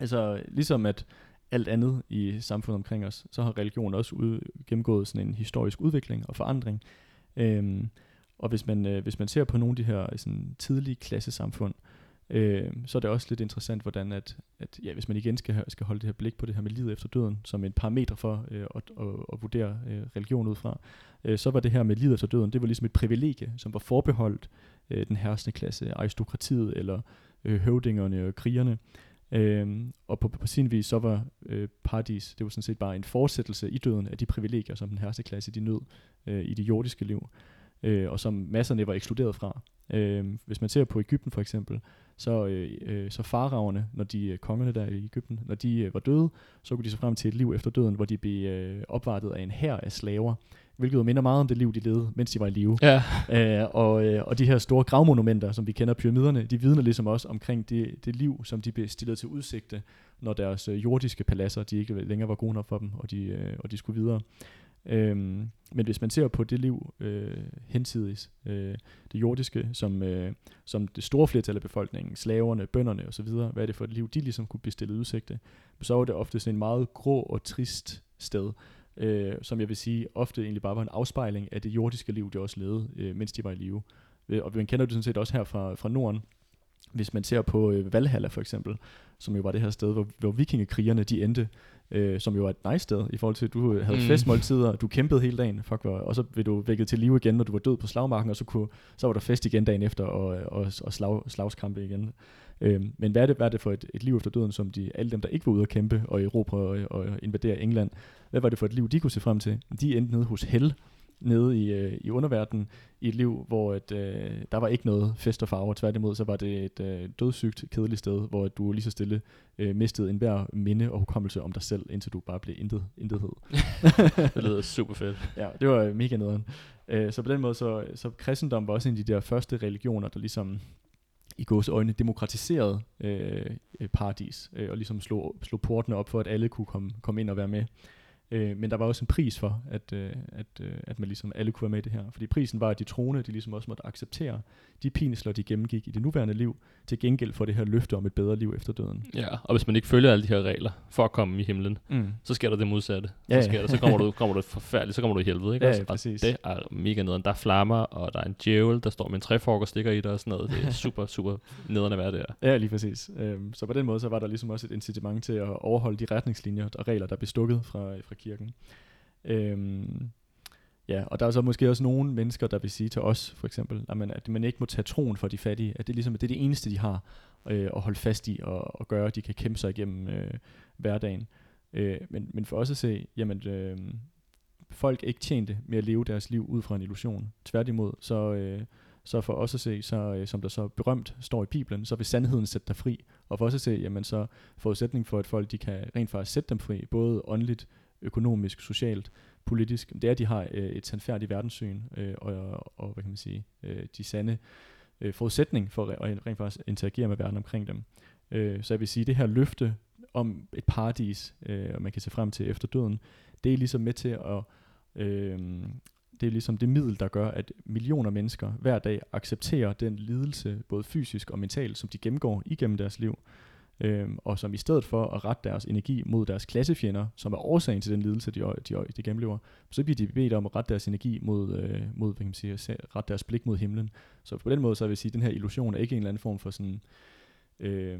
Altså, ligesom at alt andet i samfundet omkring os, så har religion også ud, gennemgået sådan en historisk udvikling og forandring. Øhm, og hvis man, øh, hvis man ser på nogle af de her øh, sådan, tidlige klassesamfund, øh, så er det også lidt interessant, hvordan at, at ja, hvis man igen skal, skal holde det her blik på det her med livet efter døden, som en parameter for øh, at, at, at vurdere øh, religion ud fra, øh, så var det her med livet efter døden, det var ligesom et privilegie, som var forbeholdt øh, den herskende klasse, aristokratiet eller øh, høvdingerne og krigerne. Øhm, og på, på sin vis, så var øh, paradis, det var sådan set bare en fortsættelse i døden af de privilegier, som den herste klasse de nød øh, i det jordiske liv, øh, og som masserne var ekskluderet fra. Øh, hvis man ser på Ægypten for eksempel, så, øh, øh, så faragerne, når de øh, kongerne der i Ægypten, når de øh, var døde, så kunne de så frem til et liv efter døden, hvor de blev øh, opvartet af en hær af slaver, hvilket jo minder meget om det liv, de levede, mens de var i live. Ja. Øh, og, øh, og de her store gravmonumenter, som vi kender pyramiderne, de vidner ligesom også omkring det, det liv, som de blev stillet til udsigte, når deres øh, jordiske paladser, de ikke længere var gode nok for dem, og de, øh, og de skulle videre. Øhm, men hvis man ser på det liv øh, hensidigt, øh, det jordiske, som, øh, som det store flertal af befolkningen, slaverne, bønderne osv., hvad er det for et liv, de ligesom kunne blive stillet udsigte, så var det ofte sådan en meget grå og trist sted, øh, som jeg vil sige ofte egentlig bare var en afspejling af det jordiske liv, de også levede, øh, mens de var i live. Øh, og man kender det sådan set også her fra, fra Norden, hvis man ser på øh, Valhalla for eksempel, som jo var det her sted, hvor, hvor vikingekrigerne de endte, øh, som jo var et nice sted, i forhold til, at du havde mm. festmåltider, du kæmpede hele dagen, fuck, hvor, og så blev du vækket til live igen, når du var død på slagmarken, og så, kunne, så var der fest igen dagen efter, og, og, og slag, slagskampe igen. Øh, men hvad er, det, hvad er det for et, et liv efter døden, som de, alle dem, der ikke var ude at kæmpe og Europa og, og invadere England, hvad var det for et liv, de kunne se frem til? De endte nede hos Hell, nede i, øh, i underverdenen, i et liv, hvor et, øh, der var ikke noget fest og farver. Tværtimod, så var det et øh, dødssygt, kedeligt sted, hvor du lige så stille øh, mistede enhver minde og hukommelse om dig selv, indtil du bare blev intet, intethed. det lyder super fedt. Ja, det var mega nederen. Øh, så på den måde, så, så kristendom var også en af de der første religioner, der ligesom i gås øjne demokratiseret øh, øh, paradis, øh, og ligesom slog, slog portene op for, at alle kunne komme, komme ind og være med. Øh, men der var også en pris for, at, øh, at, øh, at man ligesom alle kunne være med i det her. Fordi prisen var, at de troende, de ligesom også måtte acceptere de pinsler, de gennemgik i det nuværende liv, til gengæld for det her løfte om et bedre liv efter døden. Ja, og hvis man ikke følger alle de her regler for at komme i himlen, mm. så sker der det modsatte. Ja, så, sker ja. der, så kommer du, kommer du forfærdeligt, så kommer du i helvede. Ikke? Ja, ja, præcis. det er mega nederen. Der er flammer, og der er en djævel, der står med en træfork og stikker i dig og sådan noget. Det er super, super nederen at være der. Ja, lige præcis. Øhm, så på den måde, så var der ligesom også et incitament til at overholde de retningslinjer og regler, der blev stukket fra, fra kirken. Øhm, Ja, og der er så måske også nogle mennesker, der vil sige til os, for eksempel, at man, at man ikke må tage troen for de fattige, at det, ligesom, det er det eneste, de har øh, at holde fast i og, og gøre, at de kan kæmpe sig igennem øh, hverdagen. Øh, men, men for os at se, jamen, øh, folk ikke tjente med at leve deres liv ud fra en illusion. Tværtimod, så, øh, så for os at se, så, øh, som der så berømt står i Bibelen, så vil sandheden sætte dig fri. Og for os at se, jamen så forudsætning for, at folk de kan rent faktisk sætte dem fri, både åndeligt, økonomisk, socialt, politisk, det er, at de har øh, et sandfærdigt verdenssyn, øh, og, og hvad kan man sige, øh, de sande øh, forudsætning for at rent faktisk interagere med verden omkring dem. Øh, så jeg vil sige, det her løfte om et paradis, øh, og man kan se frem til efter døden, det er ligesom med til at, øh, det er ligesom det middel, der gør, at millioner mennesker hver dag accepterer den lidelse, både fysisk og mentalt, som de gennemgår igennem deres liv, øh, og som i stedet for at rette deres energi mod deres klassefjender, som er årsagen til den lidelse, de, de, de gennemlever, så bliver de bedt om at rette deres energi mod, øh, mod hvad kan man sige, rette deres blik mod himlen. Så på den måde, så vil jeg sige, at den her illusion er ikke en eller anden form for sådan, øh,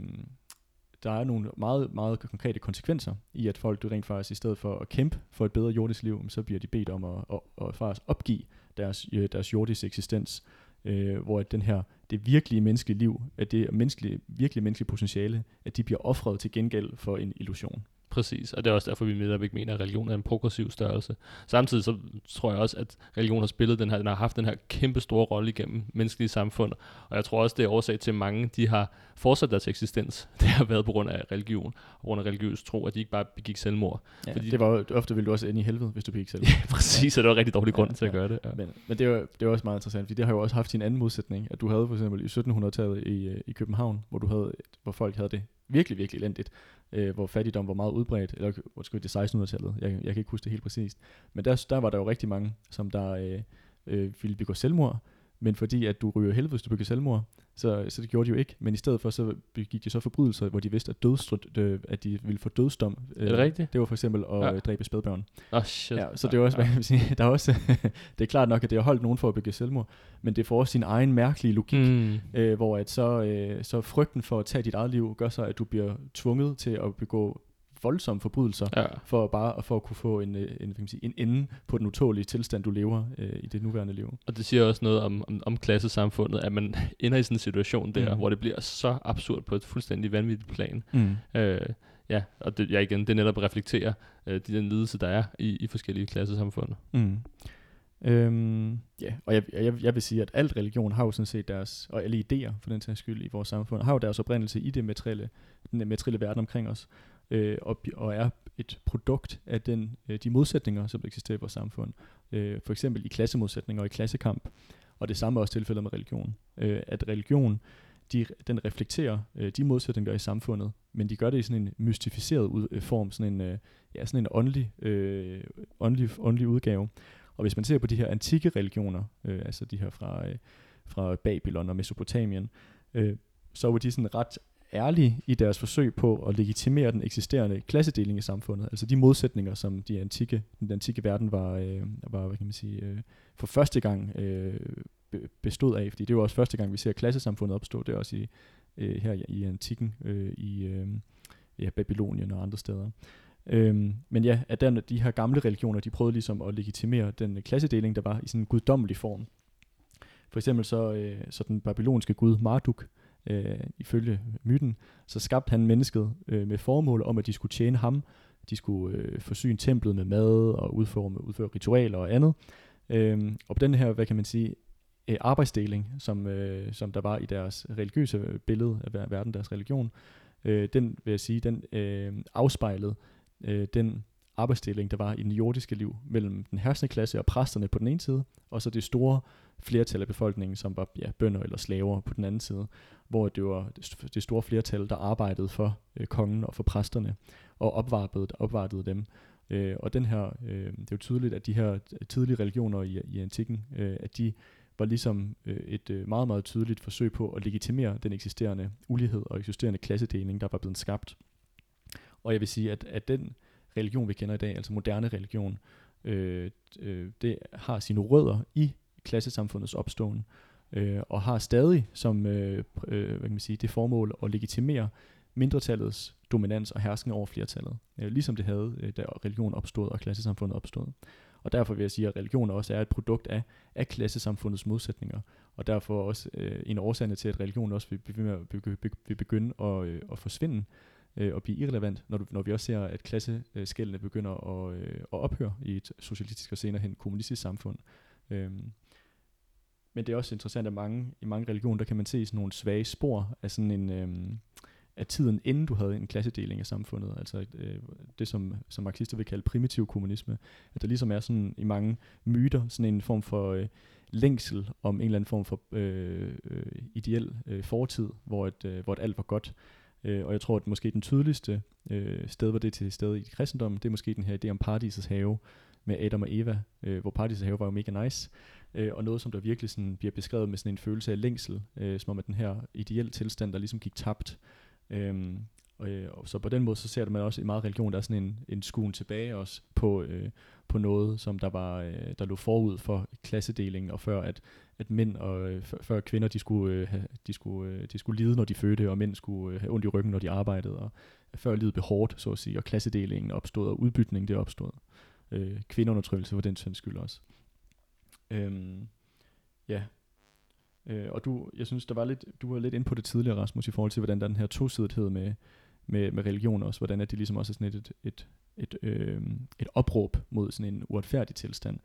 der er nogle meget, meget konkrete konsekvenser i, at folk du rent faktisk i stedet for at kæmpe for et bedre jordisk liv, så bliver de bedt om at, at, at, at faktisk opgive deres, øh, deres jordiske eksistens, øh, hvor at den her, det virkelige menneskelige liv, at det menneskelige, virkelige menneskelige potentiale, at de bliver offret til gengæld for en illusion. Præcis, og det er også derfor, vi netop ikke mener, at religion er en progressiv størrelse. Samtidig så tror jeg også, at religion har spillet den her, den har haft den her kæmpe store rolle igennem menneskelige samfund, og jeg tror også, det er årsag til, at mange de har fortsat deres eksistens. Det har været på grund af religion, på grund af religiøs tro, at de ikke bare begik selvmord. Ja, Fordi det var ofte ville du også ende i helvede, hvis du begik selvmord. Ja, præcis, og det var en rigtig dårlig grund ja, til at gøre det. Ja. Men, men det, var, det var også meget interessant, fordi det har jo også haft sin anden modsætning, at du havde for eksempel i 1700-tallet i, øh, i København, hvor, du havde, hvor folk havde det virkelig, virkelig elendigt, øh, hvor fattigdom var meget udbredt, eller undskyld, det 1600-tallet, jeg, jeg kan ikke huske det helt præcist. Men der, der var der jo rigtig mange, som der øh, øh, ville begå selvmord, men fordi at du ryger helvede, hvis du begår selvmord, så, så det gjorde de jo ikke, men i stedet for så begik de så forbrydelser, hvor de vidste, at, dødstr- øh, at de ville få dødsdom. Er det øh, rigtigt? Det var for eksempel at ja. dræbe spædbørn. Oh shit. Ja, så det er også, hvad jeg sige, der er også, det er klart nok, at det har holdt nogen for at begå selvmord, men det får også sin egen mærkelige logik, mm. øh, hvor at så, øh, så frygten for at tage dit eget liv, gør så, at du bliver tvunget til at begå voldsomme forbrydelser, ja. for bare for at kunne få en, øh, en, en, sige, en ende på den utålige tilstand, du lever øh, i det nuværende liv. Og det siger også noget om, om, om klassesamfundet, at man ender i sådan en situation der, mm. hvor det bliver så absurd på et fuldstændig vanvittigt plan. Mm. Øh, ja, og det, ja, igen, det netop reflekterer øh, den lidelse, der er i, i forskellige klassesamfund. Mm. Øhm, ja, og jeg, jeg, jeg vil sige, at alt religion har jo sådan set deres, og alle idéer for den sags skyld i vores samfund, har jo deres oprindelse i det materielle, den materielle verden omkring os øh, og, og er et produkt af den, øh, de modsætninger, som eksisterer i vores samfund. Øh, for eksempel i klassemodsætninger og i klassekamp. Og det samme er også tilfældet med religion. Øh, at religion, de, den reflekterer øh, de modsætninger i samfundet, men de gør det i sådan en mystificeret ud, øh, form, sådan en, øh, ja, sådan en åndelig, øh, åndelig, åndelig udgave. Og hvis man ser på de her antikke religioner, øh, altså de her fra, øh, fra Babylon og Mesopotamien, øh, så var de sådan ret ærlige i deres forsøg på at legitimere den eksisterende klassedeling i samfundet. Altså de modsætninger, som de antikke, den antikke verden var, øh, var hvad kan man sige, øh, for første gang øh, bestod af. Fordi det er jo også første gang, vi ser klassesamfundet opstå. Det er også i, øh, her i antikken, øh, i øh, ja, Babylonien og andre steder. Øhm, men ja, at den, de her gamle religioner, de prøvede ligesom at legitimere den klassedeling, der var i sådan en guddommelig form. For eksempel så, øh, så den babylonske gud Marduk, øh, Øh, ifølge myten, så skabte han mennesket øh, med formål om, at de skulle tjene ham. De skulle øh, forsyne templet med mad og udføre, udføre ritualer og andet. Øh, og på den her, hvad kan man sige, øh, arbejdsdeling, som, øh, som der var i deres religiøse billede af verden, deres religion, øh, den vil jeg sige, den øh, afspejlede øh, den arbejdsdeling, der var i den jordiske liv mellem den herskende klasse og præsterne på den ene side, og så det store flertal af befolkningen, som var ja, bønder eller slaver på den anden side, hvor det var det store flertal, der arbejdede for øh, kongen og for præsterne, og opvartede, opvartede dem. Øh, og den her, øh, det er jo tydeligt, at de her tidlige religioner i, i antikken, øh, at de var ligesom øh, et øh, meget, meget tydeligt forsøg på at legitimere den eksisterende ulighed og eksisterende klassedeling, der var blevet skabt. Og jeg vil sige, at, at den religion, vi kender i dag, altså moderne religion, øh, øh, det har sine rødder i klassesamfundets opståen, øh, og har stadig som øh, øh, hvad kan man sige, det formål at legitimere mindretallets dominans og hersken over flertallet, øh, ligesom det havde, øh, da religion opstod og klassesamfundet opstod. Og derfor vil jeg sige, at religion også er et produkt af, af klassesamfundets modsætninger, og derfor også øh, en årsag til, at religion også vil, vil, vil, vil begynde at, øh, at forsvinde, øh, og blive irrelevant, når, du, når vi også ser, at klasseskældene begynder at, øh, at ophøre i et socialistisk og senere hen kommunistisk samfund. Øhm, men det er også interessant, at mange, i mange religioner, der kan man se sådan nogle svage spor af sådan en... Øhm, af tiden, inden du havde en klassedeling af samfundet, altså øh, det, som, som marxister vil kalde primitiv kommunisme, at der ligesom er sådan i mange myter sådan en form for øh, længsel om en eller anden form for øh, øh, ideel øh, fortid, hvor, et, øh, hvor et alt var godt. Øh, og jeg tror, at måske den tydeligste øh, sted, hvor det er til stede i kristendommen, det er måske den her idé om paradisets have med Adam og Eva, øh, hvor paradisets have var jo mega nice, øh, og noget, som der virkelig sådan bliver beskrevet med sådan en følelse af længsel, øh, som om at den her ideelle tilstand, der ligesom gik tabt, Øh, og, øh, og så på den måde, så ser man også i meget religion, der er sådan en, en skuen tilbage også på, øh, på noget, som der var øh, der lå forud for klassedelingen, og før at, at mænd og øh, før kvinder, de skulle, øh, de, skulle, øh, de skulle lide, når de fødte, og mænd skulle øh, have ondt i ryggen, når de arbejdede, og før livet blev hårdt, så at sige, og klassedelingen opstod, og udbytning det opstod. Øh, kvindeundertrykkelse for den sags skyld også. Øhm, ja, Øh, og du, jeg synes, der var lidt, du var lidt inde på det tidligere, Rasmus, i forhold til, hvordan der er den her tosidighed med, med, med religion også, hvordan at det ligesom også er sådan et, et, et, et, øh, et opråb mod sådan en uretfærdig tilstand.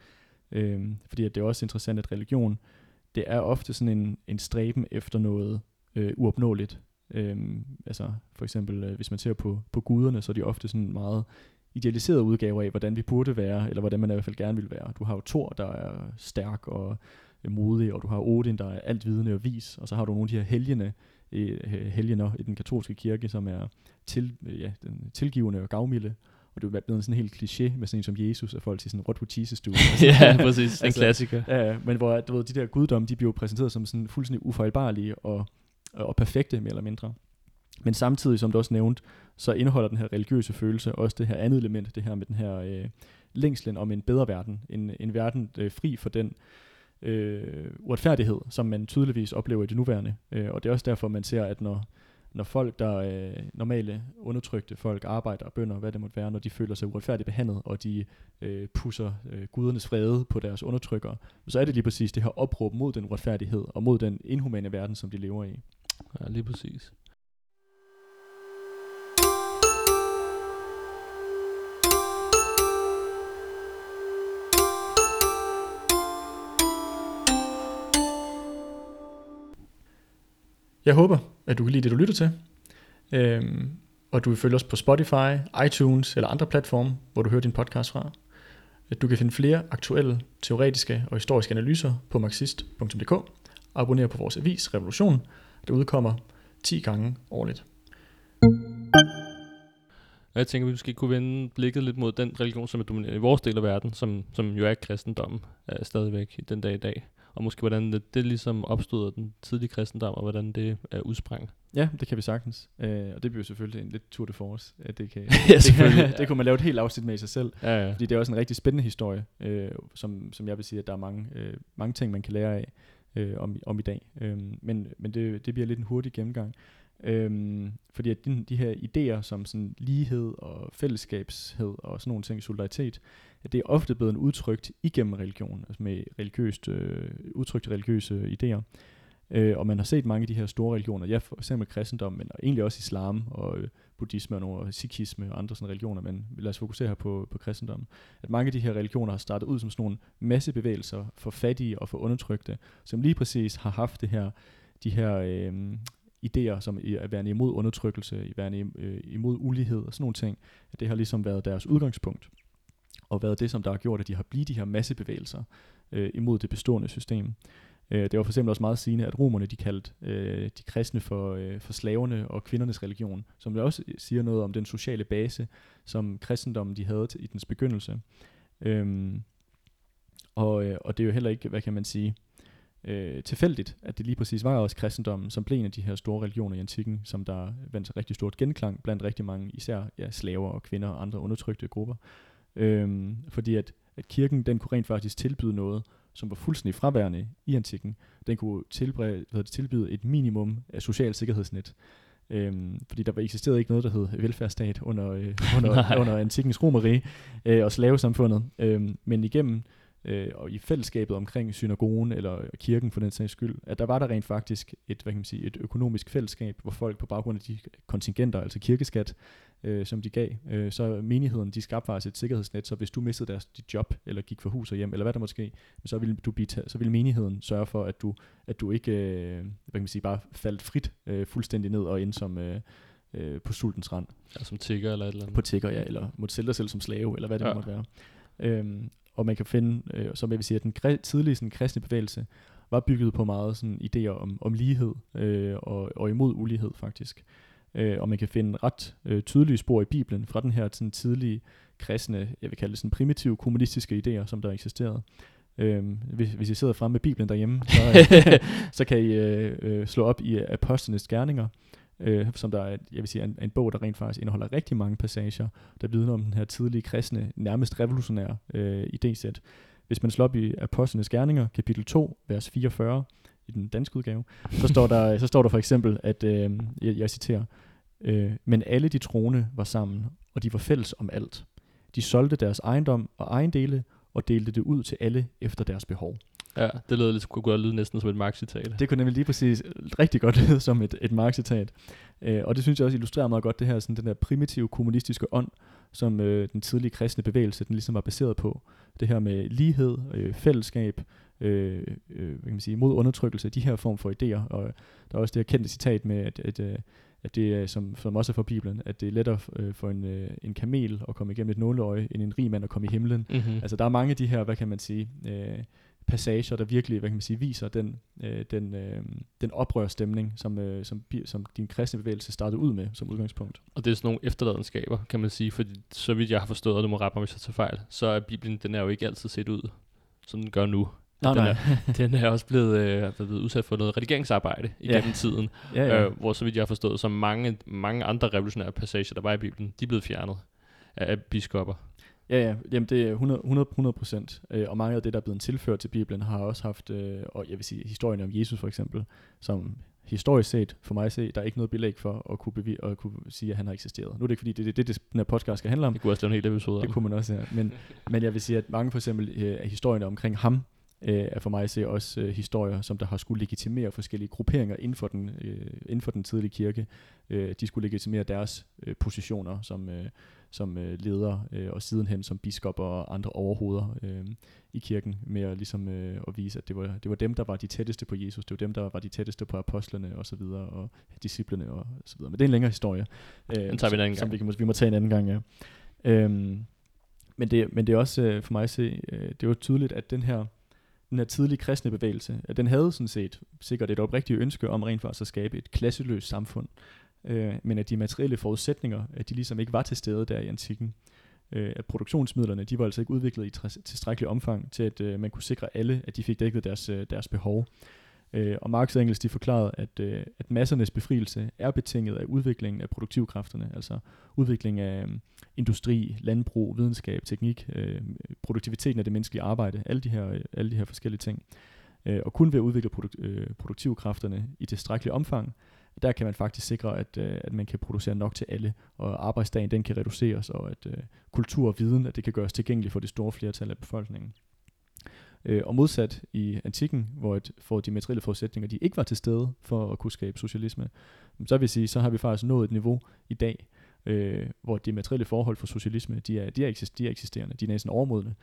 Øh, fordi at det er også interessant, at religion, det er ofte sådan en, en stræben efter noget øh, uopnåeligt. Øh, altså for eksempel, øh, hvis man ser på, på guderne, så er de ofte sådan meget idealiserede udgaver af, hvordan vi burde være, eller hvordan man i hvert fald gerne vil være. Du har jo Thor, der er stærk og øh, modig, og du har Odin, der er altvidende og vis, og så har du nogle af de her helgene, øh, helgener i den katolske kirke, som er til, øh, ja, den tilgivende og gavmilde, og det er blevet sådan en helt kliché med sådan en som Jesus, at folk til sådan, what would Jesus do? Altså, ja, præcis. En altså, klassiker. Ja, men hvor du ved, de der guddomme, de bliver præsenteret som sådan fuldstændig ufejlbarlige og, og perfekte, mere eller mindre. Men samtidig, som du også nævnte, så indeholder den her religiøse følelse også det her andet element, det her med den her øh, længslen om en bedre verden. En, en verden øh, fri for den øh, uretfærdighed, som man tydeligvis oplever i det nuværende. Øh, og det er også derfor, man ser, at når, når folk, der øh, normale undertrykte folk, arbejder og bønder, hvad det måtte være, når de føler sig uretfærdigt behandlet, og de øh, pusser øh, gudernes frede på deres undertrykkere, så er det lige præcis det her opråb mod den uretfærdighed, og mod den inhumane verden, som de lever i. Ja, lige præcis. Jeg håber, at du kan lide det, du lytter til. Øhm, og du vil følge os på Spotify, iTunes eller andre platforme, hvor du hører din podcast fra. Du kan finde flere aktuelle, teoretiske og historiske analyser på marxist.dk. Abonner på vores avis Revolution, der udkommer 10 gange årligt. Jeg tænker, at vi måske kunne vende blikket lidt mod den religion, som er dominerende i vores del af verden, som, som jo er kristendommen er stadigvæk den dag i dag og måske hvordan det, det ligesom opstod af den tidlige kristendom, og hvordan det er udsprang. Ja, det kan vi sagtens. Øh, og det bliver selvfølgelig en lidt tour de force. At det, kan, ja, selvfølgelig. det, det kunne man lave et helt afsnit med i sig selv. Ja, ja. Fordi det er også en rigtig spændende historie, øh, som, som jeg vil sige, at der er mange, øh, mange ting, man kan lære af øh, om, om i dag. Øh, men men det, det bliver lidt en hurtig gennemgang. Øhm, fordi at de, de her idéer som sådan lighed og fællesskabshed og sådan nogle ting, solidaritet, at det er ofte blevet udtrykt igennem religion, altså med religiøst, øh, udtrykte religiøse idéer. Øh, og man har set mange af de her store religioner, ja for eksempel kristendom, men og egentlig også islam og øh, buddhisme og, og sikhisme og andre sådan religioner, men lad os fokusere her på, på kristendom. At mange af de her religioner har startet ud som sådan nogle massebevægelser for fattige og for undertrykte, som lige præcis har haft det her, de her øh, idéer, som at være imod undertrykkelse, være øh, imod ulighed og sådan nogle ting, at det har ligesom været deres udgangspunkt, og været det, som der har gjort, at de har blivet de her massebevægelser øh, imod det bestående system. Øh, det var for eksempel også meget sigende, at romerne de kaldte øh, de kristne for, øh, for slaverne og kvindernes religion, som også siger noget om den sociale base, som kristendommen de havde til, i dens begyndelse. Øhm, og, øh, og det er jo heller ikke, hvad kan man sige, øh, tilfældigt, at det lige præcis var også kristendommen, som blev en af de her store religioner i antikken, som der vandt rigtig stort genklang blandt rigtig mange, især ja, slaver og kvinder og andre undertrykte grupper. Øhm, fordi at, at kirken, den kunne rent faktisk tilbyde noget, som var fuldstændig fraværende i antikken. Den kunne tilbyde, hvad det, tilbyde et minimum af social sikkerhedsnet. Øhm, fordi der eksisterede ikke noget, der hed velfærdsstat under, øh, under, under antikkens romerige øh, og slavesamfundet. Øhm, men igennem øh, og i fællesskabet omkring synagogen eller kirken for den sags skyld, at der var der rent faktisk et, hvad kan man sige, et økonomisk fællesskab, hvor folk på baggrund af de kontingenter, altså kirkeskat, øh, som de gav, øh, så menigheden, de skabte faktisk et sikkerhedsnet, så hvis du mistede deres, dit job, eller gik for hus og hjem, eller hvad der måske, så ville, du blive så ville menigheden sørge for, at du, at du ikke øh, hvad kan man sige, bare faldt frit øh, fuldstændig ned og ind som... Øh, øh, på sultens rand. Ja, som tigger eller et eller andet. På tigger, ja, eller måtte sælge dig selv som slave, eller hvad det ja. måtte være. Øhm, og man kan finde, øh, som jeg vil sige, at den tidlige sådan, kristne bevægelse var bygget på meget sådan, idéer om, om lighed øh, og, og imod ulighed faktisk. Øh, og man kan finde ret øh, tydelige spor i Bibelen fra den her sådan, tidlige kristne, jeg vil kalde det sådan primitive kommunistiske idéer, som der eksisterede. Øhm, hvis, hvis I sidder fremme med Bibelen derhjemme, så, øh, så kan I øh, øh, slå op i Apostlenes Gerninger, øh, som der er, jeg vil sige, en, en bog, der rent faktisk indeholder rigtig mange passager, der vidner om den her tidlige kristne, nærmest revolutionære øh, idésæt. Hvis man slår op i Apostlenes Gerninger, kapitel 2, vers 44, i den danske udgave, så står der, så står der for eksempel, at, øh, jeg, jeg citerer, øh, men alle de troende var sammen, og de var fælles om alt. De solgte deres ejendom og ejendele, og delte det ud til alle efter deres behov. Ja, det lød lidt, kunne godt lyde næsten som et Marx-citat. Det kunne nemlig lige præcis rigtig godt lyde som et, et Marx-citat. Øh, og det synes jeg også illustrerer meget godt det her, sådan den der primitive kommunistiske ånd, som øh, den tidlige kristne bevægelse, den ligesom var baseret på. Det her med lighed, øh, fællesskab, øh, øh, hvad kan man sige, mod undertrykkelse, de her form for idéer. Og der er også det her kendte citat med, at, at, øh, at det som, som også er fra Bibelen, at det er lettere øh, for en, øh, en kamel at komme igennem et nåleøje, end en rig mand at komme i himlen. Mm-hmm. Altså der er mange af de her, hvad kan man sige, øh, passager, der virkelig hvad kan man sige, viser den, øh, den, øh, den oprørstemning, som, øh, som, som din kristne bevægelse startede ud med som udgangspunkt. Og det er sådan nogle efterladenskaber, kan man sige, fordi så vidt jeg har forstået, og du må rette mig, hvis jeg tager fejl, så er Bibelen, den er jo ikke altid set ud, som den gør nu. Nej, den, nej. Er, den er også blevet, øh, blevet udsat for noget redigeringsarbejde igennem ja. tiden, ja, ja. Øh, hvor så vidt jeg har forstået, så mange, mange andre revolutionære passager, der var i Bibelen, de er blevet fjernet af, af biskopper. Ja, ja, jamen det er 100, 100, 100 procent. Øh, og mange af det, der er blevet tilført til Bibelen, har også haft, øh, og jeg vil sige, historien om Jesus for eksempel, som historisk set, for mig at se, der er ikke noget belæg for at kunne, bevi- at kunne sige, at han har eksisteret. Nu er det ikke fordi, det er det, det, den her podcast skal handle om. Det kunne også lave en hel episode Det kunne man også, ja. Men, men jeg vil sige, at mange for eksempel øh, historierne omkring ham, øh, er for mig at se også øh, historier, som der har skulle legitimere forskellige grupperinger inden for den, øh, inden for den tidlige kirke. Øh, de skulle legitimere deres øh, positioner som, øh, som øh, leder øh, og sidenhen som biskopper og andre overhoveder øh, i kirken med at, ligesom, øh, at vise, at det var, det var dem, der var de tætteste på Jesus, det var dem, der var de tætteste på apostlene og så videre, og disciplene og så videre. Men det er en længere historie, øh, Den tager vi en anden som, gang. som vi, kan, vi må tage en anden gang, ja. Øhm, men, det, men det er også øh, for mig at se, øh, det var tydeligt, at den her den her tidlige kristne bevægelse, at den havde sådan set sikkert et oprigtigt ønske om rent faktisk at skabe et klasseløst samfund, øh, men at de materielle forudsætninger, at de ligesom ikke var til stede der i antikken. Øh, at produktionsmidlerne, de var altså ikke udviklet i tilstrækkelig omfang til, at øh, man kunne sikre alle, at de fik dækket deres, øh, deres behov. Øh, og Marx og Engels de forklarede, at, øh, at massernes befrielse er betinget af udviklingen af produktivkræfterne, altså udvikling af øh, industri, landbrug, videnskab, teknik, øh, produktiviteten af det menneskelige arbejde, alle de her, øh, alle de her forskellige ting. Øh, og kun ved at udvikle produk, øh, produktivkræfterne i tilstrækkelig omfang, der kan man faktisk sikre, at, øh, at man kan producere nok til alle, og arbejdsdagen den kan reduceres, og at øh, kultur og viden, at det kan gøres tilgængeligt for det store flertal af befolkningen. Øh, og modsat i antikken, hvor et, for de materielle forudsætninger de ikke var til stede for at kunne skabe socialisme, så vil jeg sige, så har vi faktisk nået et niveau i dag, øh, hvor de materielle forhold for socialisme, de er, de er, eksist, de er eksisterende, de er næsten overmodne.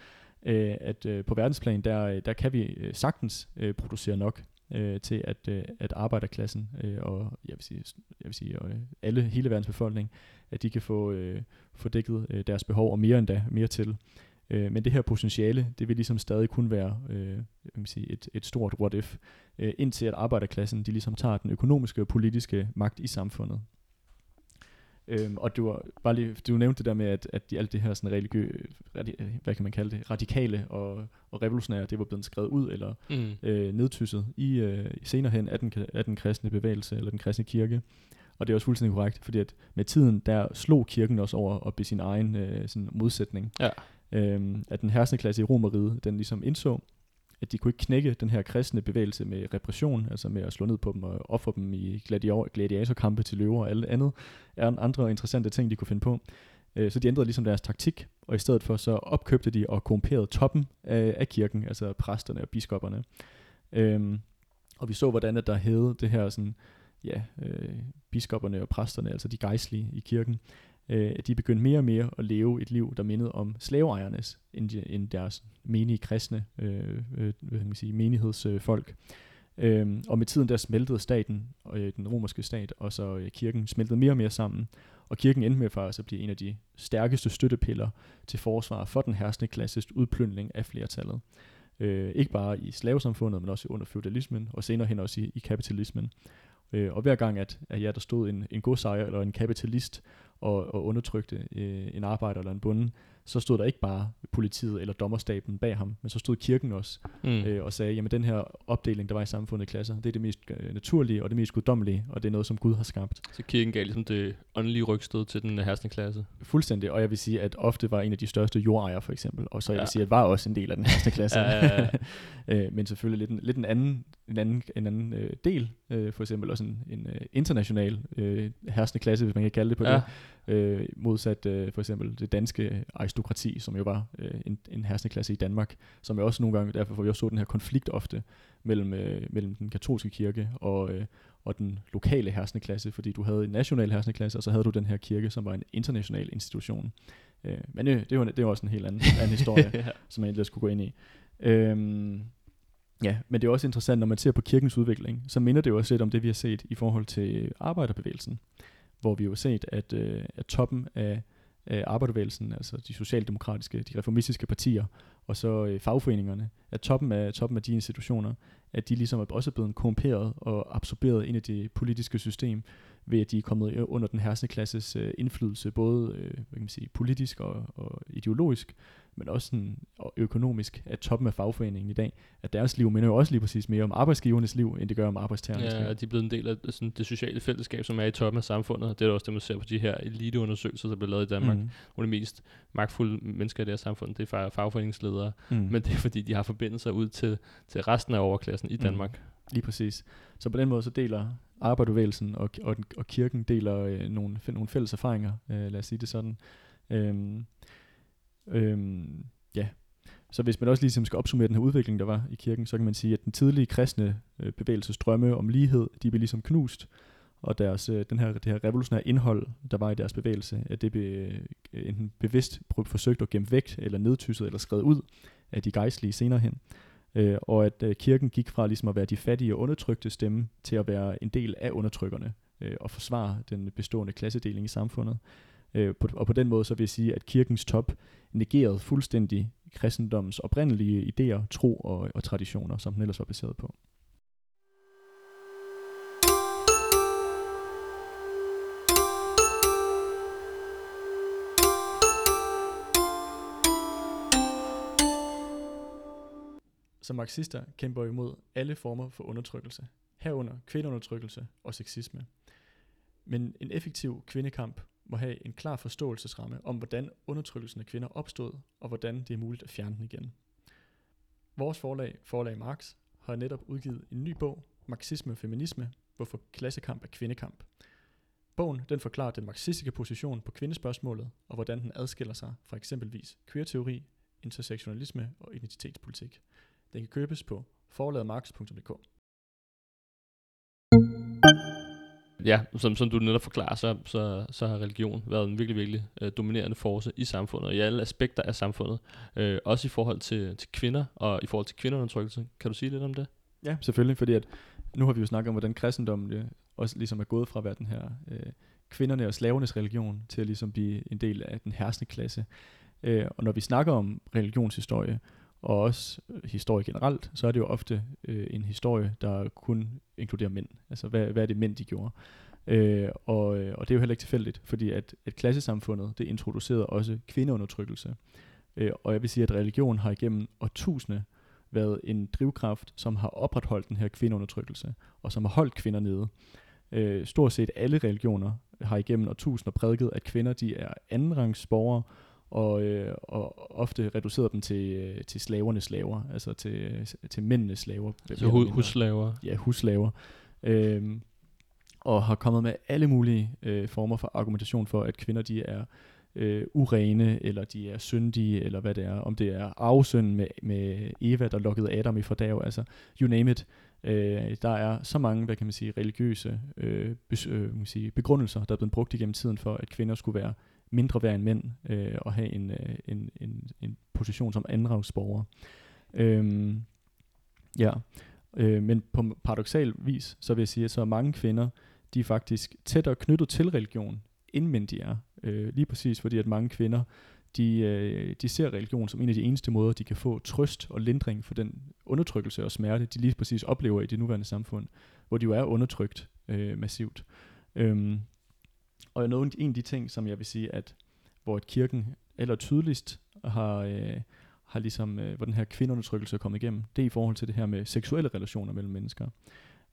Øh, at øh, på verdensplan, der, øh, der kan vi øh, sagtens øh, producere nok øh, til at, øh, at arbejderklassen øh, og jeg vil sige, jeg vil sige øh, alle hele verdens befolkning, at de kan få, øh, få dækket øh, deres behov og mere endda, mere til. Øh, men det her potentiale, det vil ligesom stadig kun være øh, jeg vil sige, et, et stort what if, øh, indtil at arbejderklassen de ligesom tager den økonomiske og politiske magt i samfundet. Øhm, og du, var, bare lige, du nævnte det der med, at, at de, alt det her sådan religiø, radi, hvad kan man kalde det, radikale og, og revolutionære, det var blevet skrevet ud eller mm. øh, nedtysset i øh, senere hen af den, af den kristne bevægelse eller den kristne kirke. Og det er også fuldstændig korrekt, fordi at med tiden, der slog kirken også over op i sin egen øh, sådan modsætning. Ja. Øhm, at den herskende klasse i Romeriet, den ligesom indså, at de kunne ikke knække den her kristne bevægelse med repression, altså med at slå ned på dem og ofre dem i gladiatorkampe til løver og alt andet, er andre interessante ting, de kunne finde på. Øh, så de ændrede ligesom deres taktik, og i stedet for så opkøbte de og korrumperede toppen af, af kirken, altså præsterne og biskopperne. Øhm, og vi så, hvordan at der hed det her sådan, ja, øh, biskopperne og præsterne, altså de gejstlige i kirken, øh, de begyndte mere og mere at leve et liv, der mindede om slaveejernes, end, de, end deres menige kristne øh, øh, hvad kan man sige, menighedsfolk. Øh, og med tiden der smeltede staten, øh, den romerske stat, og så øh, kirken smeltede mere og mere sammen. Og kirken endte med faktisk at blive en af de stærkeste støttepiller til forsvar for den herskende klasses udplyndring af flertallet. Øh, ikke bare i slavesamfundet, men også under feudalismen, og senere hen også i, i kapitalismen. Øh, og hver gang, at, at ja, der stod en, en god sejr eller en kapitalist og, og undertrykte øh, en arbejder eller en bonde, så stod der ikke bare politiet eller dommerstaben bag ham, men så stod kirken også mm. øh, og sagde, jamen den her opdeling, der var i samfundet i klasser, det er det mest øh, naturlige og det mest guddommelige, og det er noget, som Gud har skabt. Så kirken gav ligesom det åndelige rygstød til den herskende klasse? Fuldstændig, og jeg vil sige, at ofte var en af de største jordejere for eksempel, og så jeg ja. vil sige, at var også en del af den herskende klasse. ja, ja, ja. øh, men selvfølgelig lidt en, lidt en anden, en anden, en anden øh, del, øh, for eksempel også en, en øh, international øh, herskende klasse, hvis man kan kalde det på ja. det, øh, modsat øh, for eksempel det danske aristokrati, som jo var øh, en, en herskende klasse i Danmark, som jo også nogle gange, derfor får vi også så den her konflikt ofte mellem, øh, mellem den katolske kirke og, øh, og den lokale herskende klasse, fordi du havde en national herskende klasse, og så havde du den her kirke, som var en international institution. Øh, men øh, det, var, det var også en helt anden, anden historie, ja. som jeg egentlig skulle gå ind i. Øhm, ja, men det er også interessant, når man ser på kirkens udvikling, så minder det jo også lidt om det, vi har set i forhold til arbejderbevægelsen hvor vi jo har set, at, øh, at toppen af, af arbejderbevægelsen, altså de socialdemokratiske, de reformistiske partier, og så øh, fagforeningerne, at toppen af, toppen af de institutioner, at de ligesom er også blevet korrumperet og absorberet ind i det politiske system, ved at de er kommet under den herskende klasses øh, indflydelse, både øh, hvad kan man sige, politisk og, og ideologisk, men også sådan, og økonomisk, at toppen af fagforeningen i dag, at deres liv minder jo også lige præcis mere om arbejdsgivernes liv, end det gør om arbejdstagernes liv. Ja, de er blevet en del af sådan, det sociale fællesskab, som er i toppen af samfundet. Det er også det, man ser på de her eliteundersøgelser, der bliver lavet i Danmark. Mm. Nogle af de mest magtfulde mennesker i det her samfund, det er fagforeningsledere, mm. men det er fordi, de har forbindelser ud til, til resten af overklassen i mm. Danmark. Lige præcis. Så på den måde så deler arbejderbevægelsen og, og, og kirken deler øh, nogle, nogle fælles erfaringer, øh, lad os sige det sådan. Øhm, øhm, ja, så hvis man også ligesom skal opsummere den her udvikling, der var i kirken, så kan man sige, at den tidlige kristne øh, bevægelses drømme om lighed, de blev ligesom knust, og deres, øh, den her, det her revolutionære indhold, der var i deres bevægelse, at det blev øh, enten bevidst forsøgt at gemme væk, eller nedtysset, eller skrevet ud af de gejstlige senere hen øh, øh, og at øh, kirken gik fra ligesom at være de fattige og undertrykte stemme til at være en del af undertrykkerne øh, og forsvare den bestående klassedeling i samfundet. Øh, på, og på den måde så vil jeg sige, at kirkens top negerede fuldstændig kristendommens oprindelige idéer, tro og, og traditioner, som den ellers var baseret på. Som marxister kæmper imod alle former for undertrykkelse, herunder kvindeundertrykkelse og sexisme. Men en effektiv kvindekamp må have en klar forståelsesramme om, hvordan undertrykkelsen af kvinder opstod, og hvordan det er muligt at fjerne den igen. Vores forlag, Forlag Marx, har netop udgivet en ny bog, Marxisme og Feminisme, hvorfor klassekamp er kvindekamp. Bogen den forklarer den marxistiske position på kvindespørgsmålet, og hvordan den adskiller sig fra eksempelvis queer-teori, intersektionalisme og identitetspolitik. Den kan købes på forladmarks.dk. Ja, som, som du netop forklarer, så, så, så har religion været en virkelig, virkelig øh, dominerende force i samfundet, og i alle aspekter af samfundet. Øh, også i forhold til, til kvinder, og i forhold til kvinderundertrykkelse. Kan du sige lidt om det? Ja, selvfølgelig, fordi at nu har vi jo snakket om, hvordan kristendommen det også ligesom er gået fra at være den her øh, kvinderne og slavernes religion, til at ligesom blive en del af den herskende klasse. Øh, og når vi snakker om religionshistorie, og også øh, historie generelt, så er det jo ofte øh, en historie, der kun inkluderer mænd. Altså, hvad, hvad er det mænd, de gjorde? Øh, og, øh, og det er jo heller ikke tilfældigt, fordi at, at klassesamfundet, det introducerede også kvindeundertrykkelse. Øh, og jeg vil sige, at religion har igennem årtusinde været en drivkraft, som har opretholdt den her kvindeundertrykkelse, og som har holdt kvinder nede. Øh, stort set alle religioner har igennem årtusinder prædiket, at kvinder de er andenrangs borgere, og, øh, og ofte reduceret dem til, øh, til slavernes slaver, altså til, til mændenes slaver. Så hu- husslaver? Ja, husslaver. Øhm, og har kommet med alle mulige øh, former for argumentation for, at kvinder de er øh, urene, eller de er syndige, eller hvad det er, om det er arvesynden med, med Eva, der lukkede Adam i fordav, altså you name it. Øh, der er så mange, hvad kan man sige, religiøse øh, bes, øh, man sige, begrundelser, der er blevet brugt igennem tiden for, at kvinder skulle være mindre værd end mænd, øh, og have en, øh, en, en, en position som andragsborger. Øhm, ja, øh, men på paradoxal vis, så vil jeg sige, at så mange kvinder, de er faktisk tættere knyttet til religion, end mænd de er. Øh, lige præcis fordi, at mange kvinder, de, øh, de ser religion som en af de eneste måder, de kan få trøst og lindring for den undertrykkelse og smerte, de lige præcis oplever i det nuværende samfund, hvor de jo er undertrykt øh, massivt. Øhm, og noget, en af de ting, som jeg vil sige, at hvor et kirken eller tydeligst har, øh, har ligesom, øh, hvor den her kvindeundertrykkelse er kommet igennem, det er i forhold til det her med seksuelle relationer mellem mennesker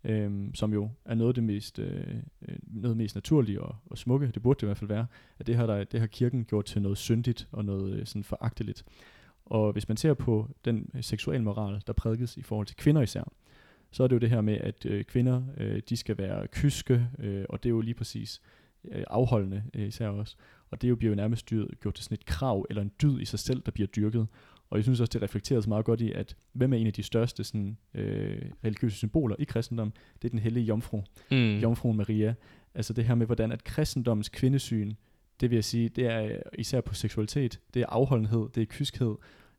øh, som jo er noget af det mest, øh, øh noget mest naturlige og, og smukke, det burde det i hvert fald være, at det har, der, det har kirken gjort til noget syndigt og noget øh, sådan foragteligt. Og hvis man ser på den øh, seksuelle moral, der prædikes i forhold til kvinder især, så er det jo det her med, at øh, kvinder, øh, de skal være kyske, øh, og det er jo lige præcis øh, afholdende øh, især også. Og det jo bliver jo nærmest dyrt, gjort til sådan et krav, eller en dyd i sig selv, der bliver dyrket. Og jeg synes også, det reflekteres meget godt i, at hvem er en af de største sådan, øh, religiøse symboler i kristendom? Det er den hellige jomfru, mm. jomfruen Maria. Altså det her med, hvordan at kristendommens kvindesyn, det vil jeg sige, det er især på seksualitet, det er afholdenhed, det er kyskhed,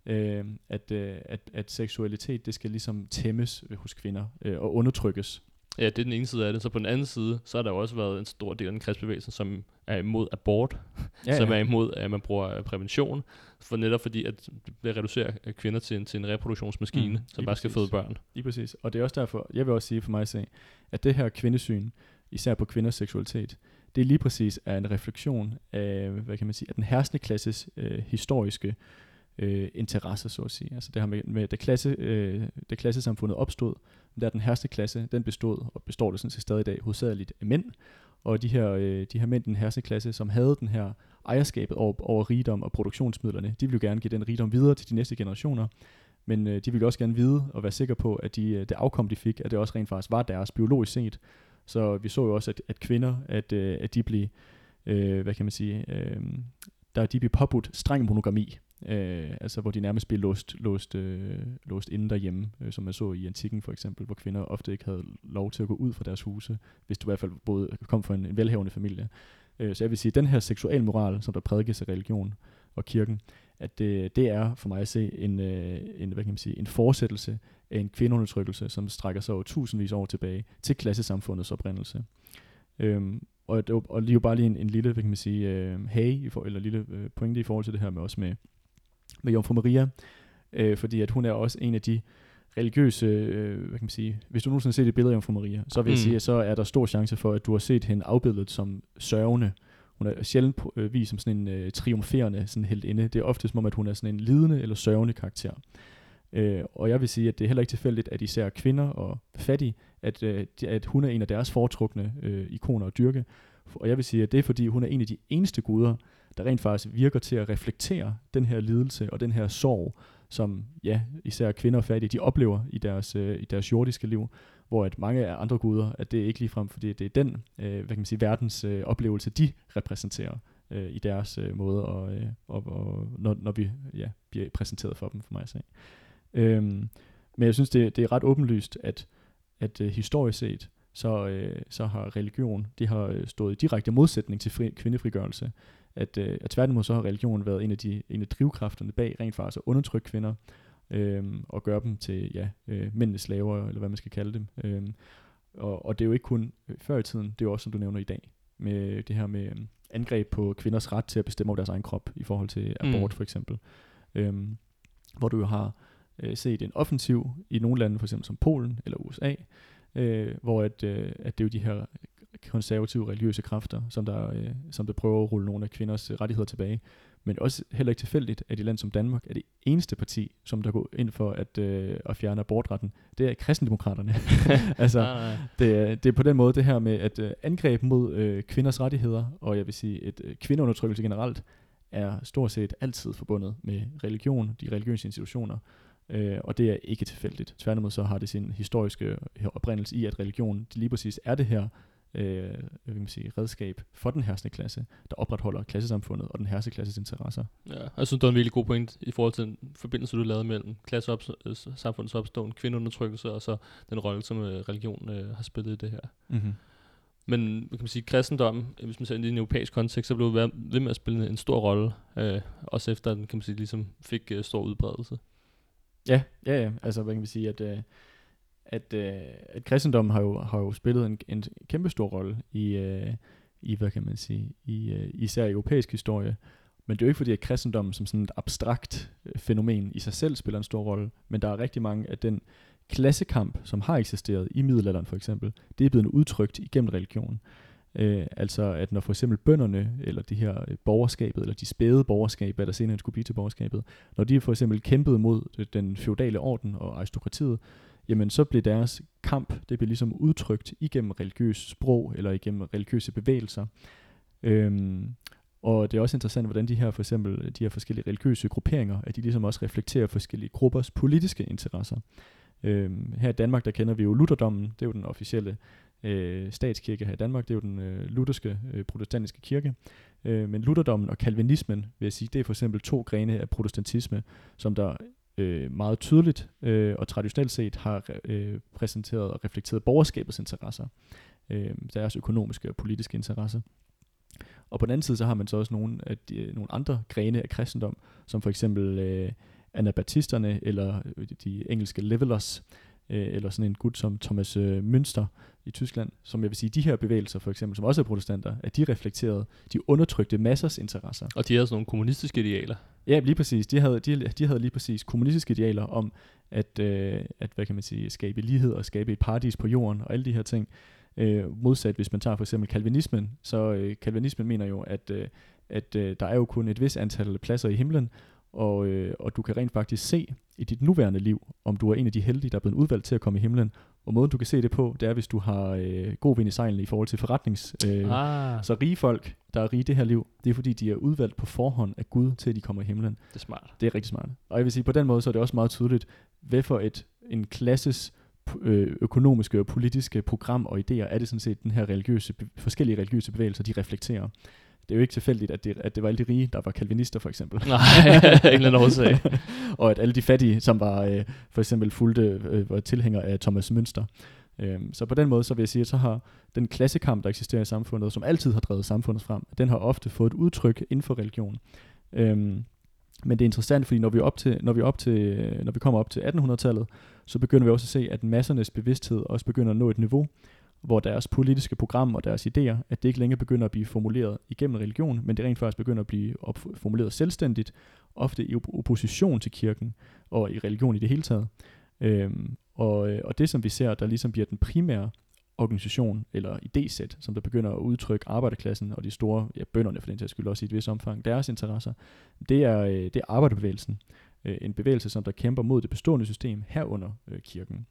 øh, at, øh, at, at seksualitet, det skal ligesom tæmmes hos kvinder øh, og undertrykkes. Ja, det er den ene side af det. Så på den anden side, så har der jo også været en stor del af den kristbevægelse, som er imod abort, ja, som ja. er imod, at man bruger prævention, for netop fordi, at det bliver reduceret kvinder til en, til en reproduktionsmaskine, mm, som bare præcis. skal føde børn. Lige præcis. Og det er også derfor, jeg vil også sige for mig at se, at det her kvindesyn, især på kvinders seksualitet, det er lige præcis er en refleksion af, hvad kan man sige, af den herskende klasses øh, historiske øh, Øh, interesse, så at sige. Altså det her med, med det, klasse, øh, det klassesamfundet opstod, der den herste klasse, den bestod, og består det sådan set stadig i dag, hovedsageligt af mænd, og de her, øh, de her mænd, den herste klasse, som havde den her ejerskabet over, over rigdom og produktionsmidlerne, de ville jo gerne give den rigdom videre til de næste generationer, men øh, de ville også gerne vide og være sikre på, at de, øh, det afkom, de fik, at det også rent faktisk var deres biologisk set. Så vi så jo også, at, at kvinder, at, øh, at de blev, øh, hvad kan man sige, øh, der de blev påbudt streng monogami. Øh, altså hvor de nærmest blev låst, låst, øh, låst inde derhjemme, øh, som man så i antikken for eksempel, hvor kvinder ofte ikke havde lov til at gå ud fra deres huse, hvis du i hvert fald både kom fra en, en velhavende familie. Øh, så jeg vil sige, at den her seksuel moral, som der prædikes af religion og kirken, at det, det er for mig at se en, øh, en, hvad kan man sige, en fortsættelse af en kvindeundertrykkelse, som strækker sig over tusindvis år tilbage til klassesamfundets oprindelse. Øhm, og, og lige jo bare lige en, en lille, hvad kan man sige, øh, hey, i for, eller lille øh, pointe i forhold til det her med også med, med Jomfru Maria, øh, fordi at hun er også en af de religiøse, øh, hvad kan man sige, hvis du nogensinde har set et billede af Jomfru Maria, så vil jeg mm. sige, at så er der stor chance for, at du har set hende afbildet som sørgende. Hun er sjældent øh, vist som sådan en øh, triumferende sådan helt inde. Det er ofte som om, at hun er sådan en lidende eller sørgende karakter. Øh, og jeg vil sige, at det er heller ikke tilfældigt, at især kvinder og fattige, at, øh, at hun er en af deres foretrukne øh, ikoner at dyrke. Og jeg vil sige, at det er fordi, hun er en af de eneste guder, der rent faktisk virker til at reflektere den her lidelse og den her sorg, som ja, især kvinder og fattige, de oplever i deres, øh, i deres jordiske liv, hvor at mange af andre guder, at det er ikke ligefrem, fordi det er den øh, hvad kan man sige, verdens øh, oplevelse, de repræsenterer øh, i deres øh, måde, og, øh, og, og når, når vi ja, bliver præsenteret for dem, for mig at sige. Øhm, men jeg synes, det, det er ret åbenlyst, at, at øh, historisk set, så, øh, så har religion, det har øh, stået i direkte modsætning til fri, kvindefrigørelse at, øh, at tværtimod så har religion været en af, de, en af drivkræfterne bag rent faktisk at undertrykke kvinder, øh, og gøre dem til ja, øh, mændenes slaver, eller hvad man skal kalde dem. Øh, og, og det er jo ikke kun øh, før i tiden, det er jo også, som du nævner i dag, med det her med øh, angreb på kvinders ret til at bestemme over deres egen krop, i forhold til abort mm. for eksempel. Øh, hvor du jo har øh, set en offensiv i nogle lande, for eksempel som Polen eller USA, øh, hvor at, øh, at det er jo de her konservative religiøse kræfter, som der, øh, som der prøver at rulle nogle af kvinders øh, rettigheder tilbage. Men også heller ikke tilfældigt, at i land som Danmark er det eneste parti, som der går ind for at, øh, at fjerne abortretten. Det er kristendemokraterne. altså, ah, det, er, det er på den måde det her med, at øh, angreb mod øh, kvinders rettigheder, og jeg vil sige et øh, kvindeundertrykkelse generelt, er stort set altid forbundet med religion, de religiøse institutioner, øh, og det er ikke tilfældigt. Tværtimod så har det sin historiske oprindelse i, at religion lige præcis er det her øh, hvad kan man sige, redskab for den herskende klasse, der opretholder klassesamfundet og den herskende klasses interesser. Ja, jeg synes, det var en virkelig god point i forhold til den forbindelse, du lavede mellem klassesamfundets opståen, kvindeundertrykkelse og så den rolle, som øh, religion øh, har spillet i det her. Mm-hmm. Men man kan sige, kristendom, hvis man ser i en europæisk kontekst, så blev ved med at spille en stor rolle, øh, også efter den, kan man sige, ligesom fik øh, stor udbredelse. Ja, ja, ja. Altså, hvad kan vi sige, at, øh, at, øh, at kristendommen har jo, har jo spillet en, en kæmpe stor rolle i, øh, i, hvad kan man sige, i øh, især i europæisk historie. Men det er jo ikke fordi, at kristendommen som sådan et abstrakt øh, fænomen i sig selv spiller en stor rolle, men der er rigtig mange af den klassekamp, som har eksisteret i middelalderen for eksempel, det er blevet udtrykt igennem religion. Øh, altså at når for eksempel bønderne, eller de her øh, borgerskabet, eller de spæde borgerskaber, der senere skulle blive til borgerskabet, når de for eksempel kæmpede mod øh, den feudale orden og aristokratiet, jamen så blev deres kamp, det blev ligesom udtrykt igennem religiøs sprog, eller igennem religiøse bevægelser. Øhm, og det er også interessant, hvordan de her for eksempel de her forskellige religiøse grupperinger, at de ligesom også reflekterer forskellige gruppers politiske interesser. Øhm, her i Danmark, der kender vi jo Lutherdommen, det er jo den officielle øh, statskirke her i Danmark, det er jo den øh, lutherske øh, protestantiske kirke. Øh, men Lutherdommen og kalvinismen, vil jeg sige, det er for eksempel to grene af protestantisme, som der øh, meget tydeligt øh, og traditionelt set har øh, præsenteret og reflekteret borgerskabets interesser, øh, deres økonomiske og politiske interesser. Og på den anden side, så har man så også nogle, af de, øh, nogle andre grene af kristendom, som for eksempel øh, anabaptisterne, eller øh, de engelske levelers, øh, eller sådan en gut som Thomas øh, Münster i Tyskland, som jeg vil sige, de her bevægelser for eksempel, som også er protestanter, at de reflekterede de undertrykte massers interesser. Og de havde sådan nogle kommunistiske idealer. Ja, lige præcis. De havde, de, de havde lige præcis kommunistiske idealer om at, øh, at, hvad kan man sige, skabe lighed og skabe et paradis på jorden og alle de her ting. Øh, modsat hvis man tager for eksempel kalvinismen, så øh, kalvinismen mener jo, at, øh, at øh, der er jo kun et vis antal pladser i himlen, og, øh, og du kan rent faktisk se i dit nuværende liv, om du er en af de heldige, der er blevet udvalgt til at komme i himlen. Og måden du kan se det på, det er, hvis du har øh, god vind i sejlene i forhold til forretnings... Øh, ah. Så rige folk, der er rige i det her liv, det er fordi, de er udvalgt på forhånd af Gud, til at de kommer i himlen. Det er smart. Det er rigtig smart. Og jeg vil sige, på den måde, så er det også meget tydeligt, hvad for et, en klasses øh, økonomiske og politiske program og idéer er det sådan set, den her religiøse, forskellige religiøse bevægelser, de reflekterer det er jo ikke tilfældigt, at det, at det var alle de rige, der var kalvinister for eksempel. Nej, ingen anden årsag. og at alle de fattige, som var øh, for eksempel fulgte, øh, var tilhængere af Thomas Münster. Øhm, så på den måde, så vil jeg sige, at så har den klassekamp, der eksisterer i samfundet, som altid har drevet samfundet frem, den har ofte fået et udtryk inden for religion. Øhm, men det er interessant, fordi når vi, op til, når, vi op til, når vi kommer op til 1800-tallet, så begynder vi også at se, at massernes bevidsthed også begynder at nå et niveau, hvor deres politiske program og deres idéer, at det ikke længere begynder at blive formuleret igennem religion, men det rent faktisk begynder at blive formuleret selvstændigt, ofte i opposition til kirken og i religion i det hele taget. Øhm, og, øh, og det som vi ser, der ligesom bliver den primære organisation eller idésæt, som der begynder at udtrykke arbejderklassen og de store, ja bønderne for den sags skyld også i et vis omfang, deres interesser, det er, øh, det er arbejderbevægelsen. Øh, en bevægelse, som der kæmper mod det bestående system herunder øh, kirken.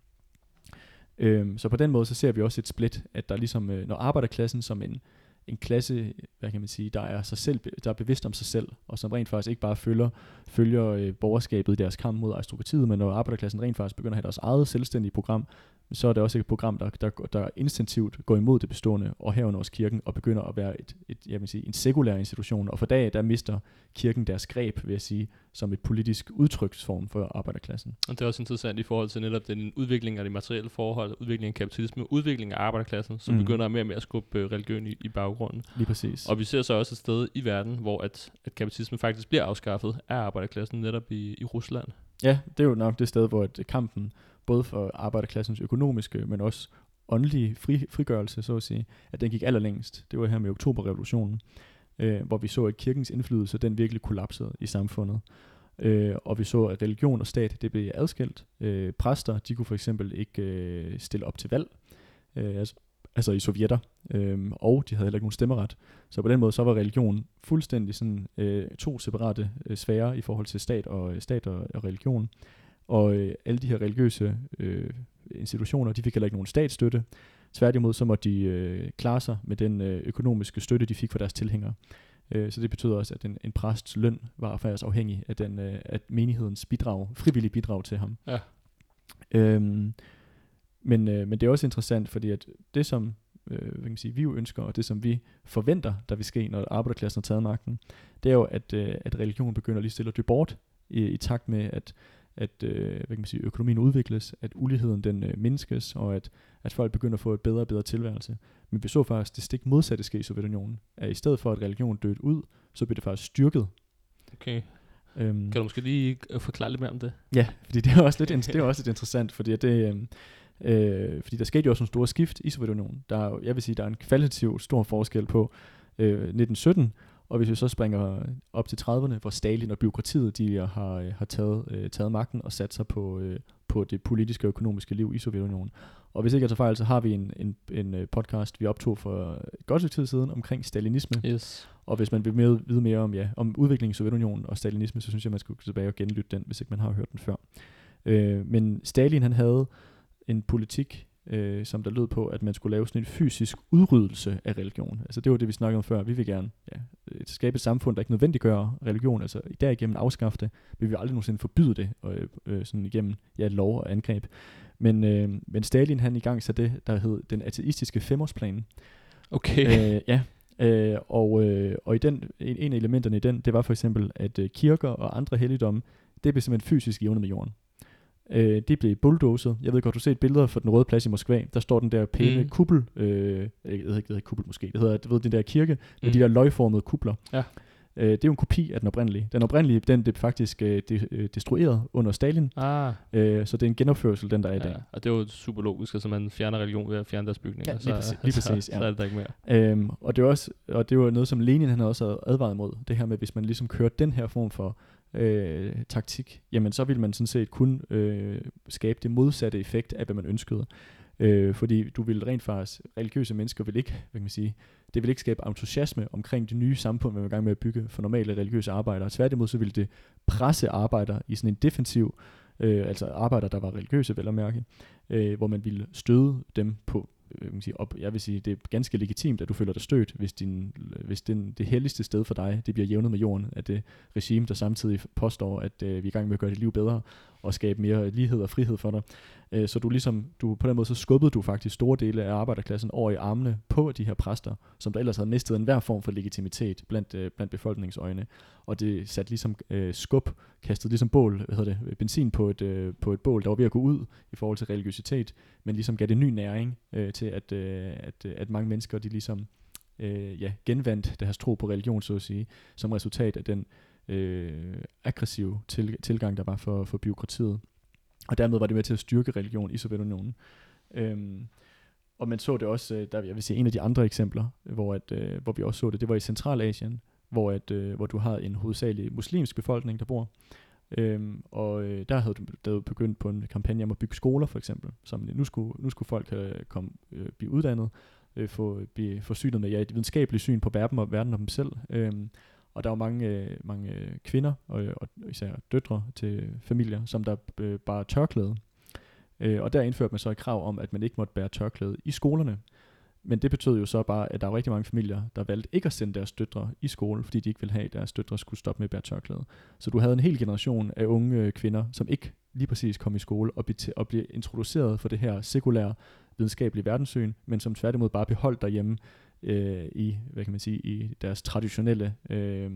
Øhm, så på den måde, så ser vi også et split, at der ligesom, øh, når arbejderklassen som en, en klasse, hvad kan man sige, der er, sig selv, der er bevidst om sig selv, og som rent faktisk ikke bare følger, følger øh, borgerskabet i deres kamp mod aristokratiet, men når arbejderklassen rent faktisk begynder at have deres eget selvstændige program, så er det også et program, der, der, der instinktivt går imod det bestående, og herunder også kirken, og begynder at være et, et, jeg vil sige, en sekulær institution. Og for dag, der mister kirken deres greb, vil jeg sige, som et politisk udtryksform for arbejderklassen. Og det er også interessant i forhold til netop den udvikling af de materielle forhold, udvikling af kapitalisme, udvikling af arbejderklassen, som mm. begynder mere og mere at skubbe øh, religion i, i baggrunden. Lige præcis. Og vi ser så også et sted i verden, hvor at, at kapitalisme faktisk bliver afskaffet af arbejderklassen, netop i, i Rusland. Ja, det er jo nok det sted, hvor at kampen både for arbejderklassens økonomiske, men også åndelige fri, frigørelse, så at sige, at den gik allerlængst. Det var her med oktoberrevolutionen, øh, hvor vi så, at kirkens indflydelse, den virkelig kollapsede i samfundet. Øh, og vi så, at religion og stat, det blev adskilt. Øh, præster, de kunne for eksempel ikke øh, stille op til valg, øh, altså, altså i sovjetter, øh, og de havde heller ikke nogen stemmeret. Så på den måde, så var religion fuldstændig sådan øh, to separate øh, sfærer i forhold til stat og, øh, stat og, og religion. Og øh, alle de her religiøse øh, institutioner, de fik heller ikke nogen statsstøtte. Tværtimod så måtte de øh, klare sig med den øh, økonomiske støtte, de fik fra deres tilhængere. Øh, så det betyder også, at en, en præsts løn var faktisk afhængig af, den, øh, af menighedens bidrag, frivillige bidrag til ham. Ja. Øhm, men, øh, men det er også interessant, fordi at det som øh, hvad kan man sige, vi jo ønsker, og det som vi forventer, der vil ske, når arbejderklassen har taget magten, det er jo, at, øh, at religion begynder lige stille at dø bort, i, i takt med, at, at øh, hvad kan man sige, økonomien udvikles, at uligheden den øh, mindskes, og at, at folk begynder at få et bedre og bedre tilværelse. Men vi så faktisk det stik modsatte ske i Sovjetunionen, at i stedet for at religion døde ud, så blev det faktisk styrket. Okay. Øhm, Kan du måske lige øh, forklare lidt mere om det? Ja, fordi det er også lidt, det er også lidt interessant, fordi det, øhm, øh, fordi der skete jo også nogle store skift i Sovjetunionen. Der er, jeg vil sige, der er en kvalitativ stor forskel på øh, 1917, og hvis vi så springer op til 30'erne, hvor Stalin og byråkratiet, de har, øh, har taget, øh, taget magten og sat sig på, øh, på det politiske og økonomiske liv i Sovjetunionen. Og hvis ikke jeg tager fejl, så har vi en, en, en øh, podcast, vi optog for et godt stykke tid siden omkring stalinisme. Yes. Og hvis man vil mere, vide mere om, ja, om udviklingen i Sovjetunionen og stalinisme, så synes jeg, man skulle gå tilbage og genlytte den, hvis ikke man har hørt den før. Øh, men Stalin han havde en politik, øh, som der lød på, at man skulle lave sådan en fysisk udryddelse af religion. Altså det var det, vi snakkede om før. Vi vil gerne ja, skabe et samfund, der ikke nødvendiggør religion, altså derigennem afskaffe det. Vi vil aldrig nogensinde forbyde det øh, øh, sådan igennem ja, lov og angreb. Men, øh, men Stalin han i gang så det, der hed den ateistiske femårsplan, Okay. øh, ja, øh, og, øh, og i den, en, en af elementerne i den, det var for eksempel, at øh, kirker og andre helligdomme, det blev simpelthen fysisk jævnet med jorden. Øh, det blev bulldozet. Jeg ved godt, du har set billeder fra den røde plads i Moskva. Der står den der pæne Mm. kuppel. Øh, jeg ved ikke, det hedder kuppel måske. Det hedder, du ved, den der kirke med Mm. de der løgformede kupler. Ja. Øh, det er jo en kopi af den oprindelige. Den oprindelige, den blev faktisk øh, de, øh, destrueret under Stalin. Ah, Øh, så det er en genopførsel, den der er i dag. ja. Og det er jo super logisk, altså man fjerner religion ved at fjerne deres bygninger. Ja, lige præcis- lige præcis, så, ja. så er det der ikke mere. Øhm, og det var også, og det var noget, som Lenin han havde også advaret imod. Det her med, hvis man ligesom kører den her form for øh, taktik, jamen så vil man sådan set kun øh, skabe det modsatte effekt af, hvad man ønskede. Øh, fordi du vil rent faktisk, religiøse mennesker vil ikke, hvad kan man sige, det vil ikke skabe entusiasme omkring det nye samfund, man er i gang med at bygge for normale religiøse arbejdere. Tværtimod så vil det presse arbejdere i sådan en defensiv, øh, altså arbejdere, der var religiøse vel at mærke, øh, hvor man ville støde dem på, Øh, man sige, op. Jeg vil sige, det er ganske legitimt, at du føler dig stødt, hvis, din, hvis den, det helligste sted for dig, det bliver jævnet med jorden at det regime, der samtidig påstår, at øh, vi er i gang med at gøre dit liv bedre og skabe mere lighed og frihed for dig. Øh, så du ligesom, du, på den måde så skubbede du faktisk store dele af arbejderklassen over i armene på de her præster, som der ellers havde mistet enhver form for legitimitet blandt, øh, blandt befolkningsøjne. Og det satte ligesom øh, skub, kastede ligesom bål, hvad hedder det, benzin på et, øh, på et bål, der var ved at gå ud i forhold til religiøsitet, men ligesom gav det ny næring øh, til, at, øh, at, øh, at mange mennesker, de ligesom øh, ja, genvandt deres tro på religion, så at sige, som resultat af den øh, aggressive til, tilgang, der var for, for byråkratiet. Og dermed var det med til at styrke religion i Sovjetunionen. Øhm, og man så det også, øh, der jeg vil sige en af de andre eksempler, hvor, at, øh, hvor vi også så det, det var i Centralasien, hvor, at, øh, hvor du har en hovedsagelig muslimsk befolkning, der bor. Øhm, og øh, der havde du der begyndt på en kampagne om at bygge skoler, for eksempel. Som nu skulle, nu skulle folk øh, komme, øh, blive uddannet, øh, få, blive forsynet med ja, et videnskabeligt syn på verden og, verden og dem selv. Øhm, og der var mange, øh, mange øh, kvinder, og, øh, og især døtre til familier, som der øh, bare tørklæde. Øh, og der indførte man så et krav om, at man ikke måtte bære tørklæde i skolerne. Men det betød jo så bare, at der var rigtig mange familier, der valgte ikke at sende deres døtre i skole, fordi de ikke ville have, at deres døtre skulle stoppe med at bære tørklæde. Så du havde en hel generation af unge øh, kvinder, som ikke lige præcis kom i skole og blev, og blev introduceret for det her sekulære videnskabelige verdenssyn, men som tværtimod bare beholdt derhjemme øh, i, hvad kan man sige, i deres traditionelle, øh,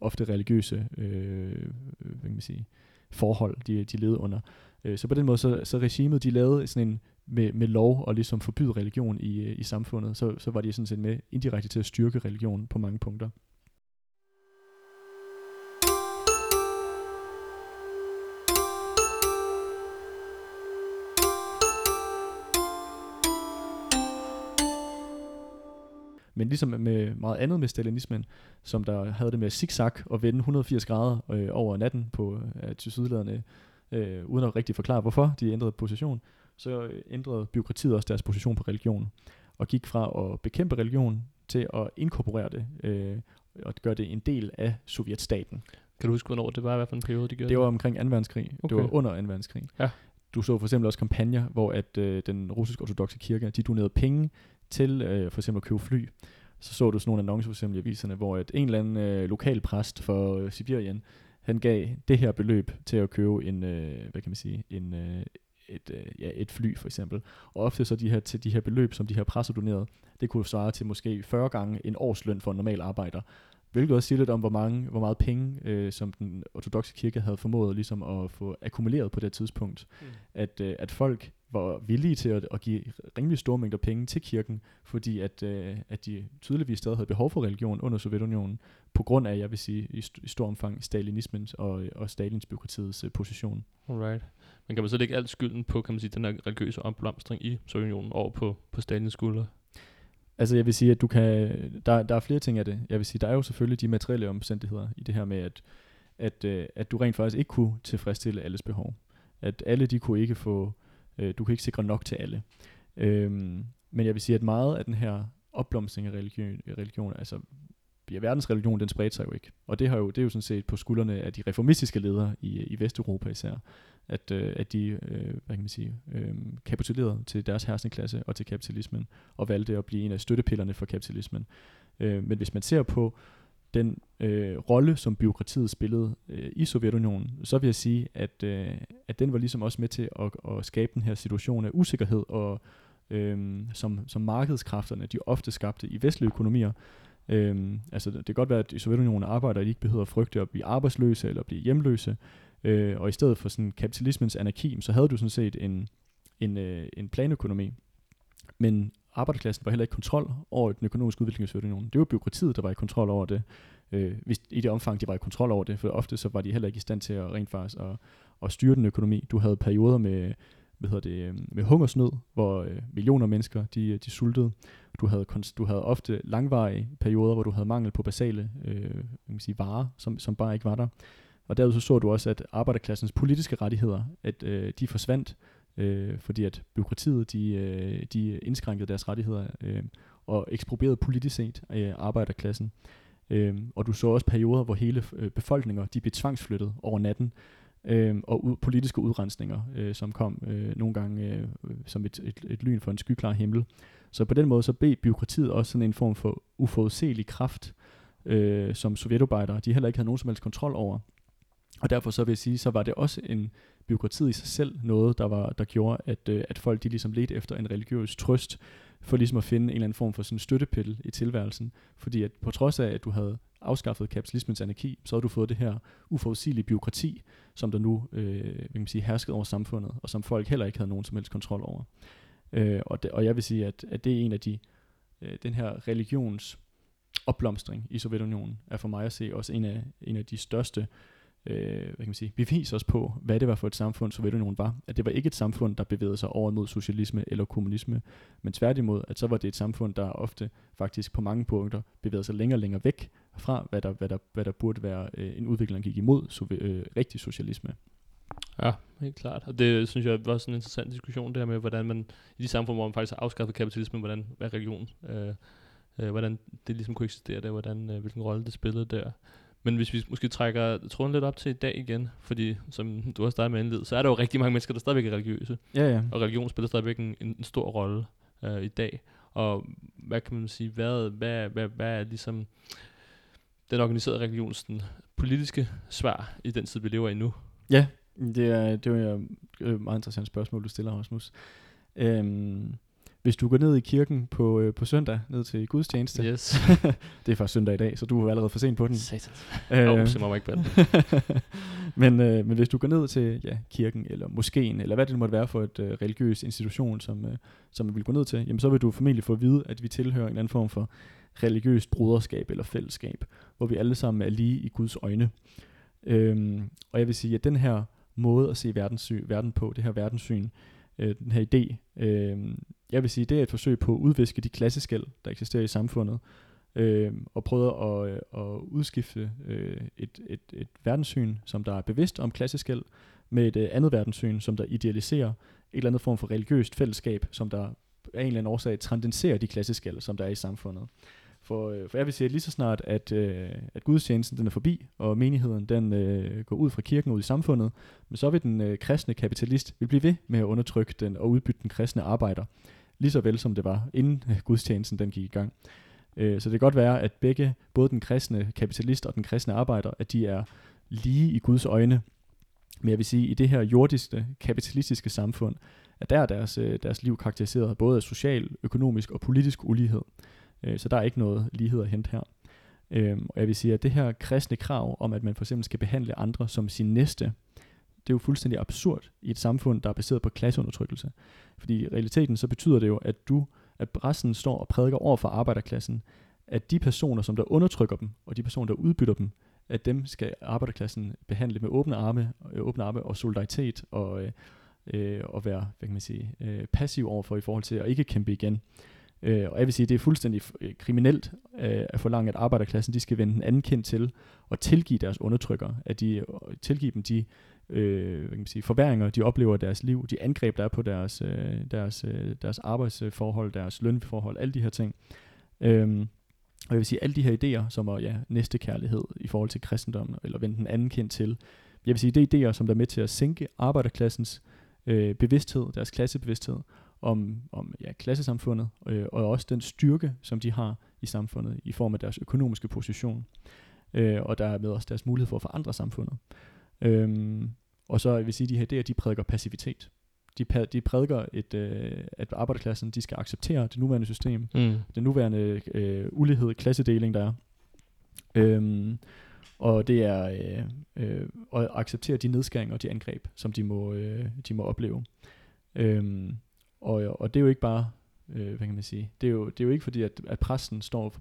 ofte religiøse, øh, hvad kan man sige, forhold, de, de levede under. Øh, så på den måde, så, så regimet, de lavede sådan en, med, med lov og ligesom forbyde religion i, øh, i samfundet, så, så var de sådan set med indirekte til at styrke religion på mange punkter. Men ligesom med meget andet med stalinismen, som der havde det med zigzag og vende 180 grader øh, over natten på øh, til sydladerne, øh, uden at rigtig forklare, hvorfor de ændrede position, så øh, ændrede byråkratiet også deres position på religion, og gik fra at bekæmpe religion til at inkorporere det, øh, og gøre det en del af sovjetstaten. Kan du huske, hvornår det var, hvad for en periode de gjorde Det var omkring 2. verdenskrig. Okay. Det var under 2. verdenskrig. Ja. Du så for eksempel også kampagner, hvor at øh, den russiske ortodoxe kirke, de donerede penge til øh, for eksempel at købe fly. Så så du sådan nogle annoncer for eksempel i aviserne, hvor at en eller anden øh, lokal præst for øh, Sibirien, han gav det her beløb til at købe en, øh, hvad kan man sige, en, øh, et, øh, ja, et fly for eksempel. Og ofte så de her, til de her beløb, som de her presser doneret, det kunne svare til måske 40 gange en årsløn for en normal arbejder. Hvilket også siger lidt om, hvor, mange, hvor meget penge, øh, som den ortodoxe kirke havde formået ligesom at få akkumuleret på det tidspunkt. Mm. At, øh, at folk var villige til at, at give rimelig store mængder penge til kirken, fordi at, øh, at de tydeligvis stadig havde behov for religion under Sovjetunionen, på grund af, jeg vil sige, i, st- i stor omfang stalinismens og, og Stalins byråkratiets øh, position. Alright. Men kan man så lægge alt skylden på, kan man sige, den her religiøse opblomstring i Sovjetunionen over på, på Stalins skuldre? Altså jeg vil sige, at du kan, der, der er flere ting af det. Jeg vil sige, der er jo selvfølgelig de materielle omstændigheder i det her med, at, at, øh, at du rent faktisk ikke kunne tilfredsstille alles behov. At alle de kunne ikke få, øh, du kan ikke sikre nok til alle. Øhm, men jeg vil sige, at meget af den her opblomstring af religion, religion altså ja, verdensreligion, den spredte sig jo ikke. Og det, har jo, det er jo sådan set på skuldrene af de reformistiske ledere i, i Vesteuropa især, at, øh, at de øh, hvad kan man sige, øh, kapitulerede til deres hersenklasse og til kapitalismen, og valgte at blive en af støttepillerne for kapitalismen. Øh, men hvis man ser på den øh, rolle, som byråkratiet spillede øh, i Sovjetunionen, så vil jeg sige, at, øh, at den var ligesom også med til at, at skabe den her situation af usikkerhed, og øh, som, som markedskræfterne de ofte skabte i vestlige økonomier, Øh, altså det kan godt være, at i Sovjetunionen arbejder de ikke behøver at frygte at blive arbejdsløse eller blive hjemløse, øh, og i stedet for sådan kapitalismens anarki, så havde du sådan set en, en, øh, en planøkonomi, men arbejderklassen var heller ikke kontrol over den økonomiske udvikling i Sovjetunionen. Det var byråkratiet, der var i kontrol over det, øh, hvis, i det omfang, de var i kontrol over det, for ofte så var de heller ikke i stand til at rent faktisk at, at styre den økonomi. Du havde perioder med, hvad hedder det, øhm, med hungersnød, hvor øh, millioner af mennesker, de, øh, de sultede. Du havde, du havde ofte langvarige perioder, hvor du havde mangel på basale øh, kan man sige, varer, som, som bare ikke var der. Og derudover så, så du også, at arbejderklassens politiske rettigheder, at øh, de forsvandt, øh, fordi at byråkratiet, de, øh, de indskrænkede deres rettigheder øh, og eksproprierede politisk set øh, arbejderklassen. Øh, og du så også perioder, hvor hele øh, befolkninger, de blev tvangsflyttet over natten, øh, og u- politiske udrensninger, øh, som kom øh, nogle gange øh, som et, et, et lyn for en skyklar himmel. Så på den måde så blev byråkratiet også sådan en form for uforudselig kraft, øh, som sovjetarbejdere, de heller ikke havde nogen som helst kontrol over. Og derfor så vil jeg sige, så var det også en byråkratiet i sig selv noget, der, var, der gjorde, at, øh, at folk de ligesom ledte efter en religiøs trøst, for ligesom at finde en eller anden form for sådan støttepille i tilværelsen. Fordi at på trods af, at du havde afskaffet kapitalismens anarki, så havde du fået det her uforudsigelige byråkrati, som der nu øh, vil man sige, herskede over samfundet, og som folk heller ikke havde nogen som helst kontrol over. Øh, og, det, og jeg vil sige, at, at det er en af de, øh, den her religions opblomstring i Sovjetunionen, er for mig at se også en af, en af de største øh, øh, hvad kan man sige, bevis os på, hvad det var for et samfund, Sovjetunionen var. At det var ikke et samfund, der bevægede sig over mod socialisme eller kommunisme, men tværtimod, at så var det et samfund, der ofte faktisk på mange punkter bevægede sig længere og længere væk fra, hvad der, hvad der, hvad der burde være øh, en udvikling, der gik imod sovi- øh, rigtig socialisme. Ja, helt klart. Og det synes jeg var sådan en interessant diskussion, det her med, hvordan man i de samfund, hvor man faktisk har afskaffet kapitalismen, hvordan hvad religion, øh, øh, hvordan det ligesom kunne eksistere der, hvordan, øh, hvilken rolle det spillede der. Men hvis vi måske trækker tråden lidt op til i dag igen, fordi som du har startet med indledet, så er der jo rigtig mange mennesker, der stadigvæk er religiøse. Ja, ja. Og religion spiller stadigvæk en, en stor rolle øh, i dag. Og hvad kan man sige, hvad, hvad, hvad, hvad er ligesom den organiserede religions den politiske svar i den tid, vi lever i nu? Ja, det er, det er et meget interessant spørgsmål, du stiller, Rasmus. Øhm, hvis du går ned i kirken på, øh, på søndag, ned til gudstjeneste, Yes. det er faktisk søndag i dag, så du er allerede for sent på den. Satans. Øh, Åh, se mig ikke på men, øh, men hvis du går ned til ja, kirken eller moskeen, eller hvad det nu måtte være for et øh, religiøs institution, som, øh, som man vil gå ned til, jamen så vil du formentlig få at vide, at vi tilhører en eller anden form for religiøst broderskab eller fællesskab, hvor vi alle sammen er lige i Guds øjne. Øhm, og jeg vil sige, at den her måde at se verdenssyn, verden på, det her verdenssyn, øh, den her idé, øh, jeg vil sige, det er et forsøg på at udviske de klasseskæld, der eksisterer i samfundet, øh, og prøve at, øh, at udskifte øh, et, et, et verdenssyn, som der er bevidst om klasseskæld, med et øh, andet verdenssyn, som der idealiserer et eller andet form for religiøst fællesskab, som der af en eller anden årsag transcenderer de klasseskæld, som der er i samfundet. For, øh, for jeg vil sige, at lige så snart, at, øh, at gudstjenesten den er forbi, og menigheden den øh, går ud fra kirken ud i samfundet, men så vil den øh, kristne kapitalist vil blive ved med at undertrykke den og udbytte den kristne arbejder, lige så vel som det var, inden øh, gudstjenesten den gik i gang. Øh, så det kan godt være, at begge, både den kristne kapitalist og den kristne arbejder, at de er lige i Guds øjne, Men jeg vil sige, i det her jordiske, kapitalistiske samfund, at der er deres, øh, deres liv karakteriseret både af social, økonomisk og politisk ulighed. Øh, så der er ikke noget lighed at hente her. Øhm, og jeg vil sige, at det her kristne krav om, at man for eksempel skal behandle andre som sin næste, det er jo fuldstændig absurd i et samfund, der er baseret på klasseundertrykkelse. Fordi i realiteten så betyder det jo, at du, at præsten står og prædiker over for arbejderklassen, at de personer, som der undertrykker dem, og de personer, der udbytter dem, at dem skal arbejderklassen behandle med åbne arme, øh, åbne arme og solidaritet og, øh, øh, og være hvad kan man sige, øh, passiv overfor i forhold til at ikke kæmpe igen. Øh, og jeg vil sige, at det er fuldstændig øh, kriminelt øh, at forlange, at arbejderklassen de skal vende den anden kendt til og tilgive deres undertrykker, at de øh, tilgive dem de øh, hvad kan man sige, forværinger, de oplever i deres liv, de angreb, der er på deres, øh, deres, øh, deres arbejdsforhold, deres lønforhold, alle de her ting. Øhm, og jeg vil sige, alle de her idéer, som er ja, næstekærlighed i forhold til kristendommen, eller vende den anden kendt til, jeg vil sige, det er idéer, som der er med til at sænke arbejderklassens øh, bevidsthed, deres klassebevidsthed, om, om ja, klassesamfundet, øh, og også den styrke, som de har i samfundet, i form af deres økonomiske position, øh, og der er med også deres mulighed for at forandre samfundet. Øhm, og så jeg vil sige, at de her idéer, de prædiker passivitet. De, de prædiker, et, øh, at arbejderklassen de skal acceptere det nuværende system, mm. den nuværende øh, ulighed, klassedeling, der er. Øhm, og det er øh, øh, at acceptere de nedskæringer og de angreb, som de må, øh, de må opleve. Øhm, og, og det er jo ikke bare, øh, hvad kan man sige, det er jo, det er jo ikke fordi, at, at præsten står for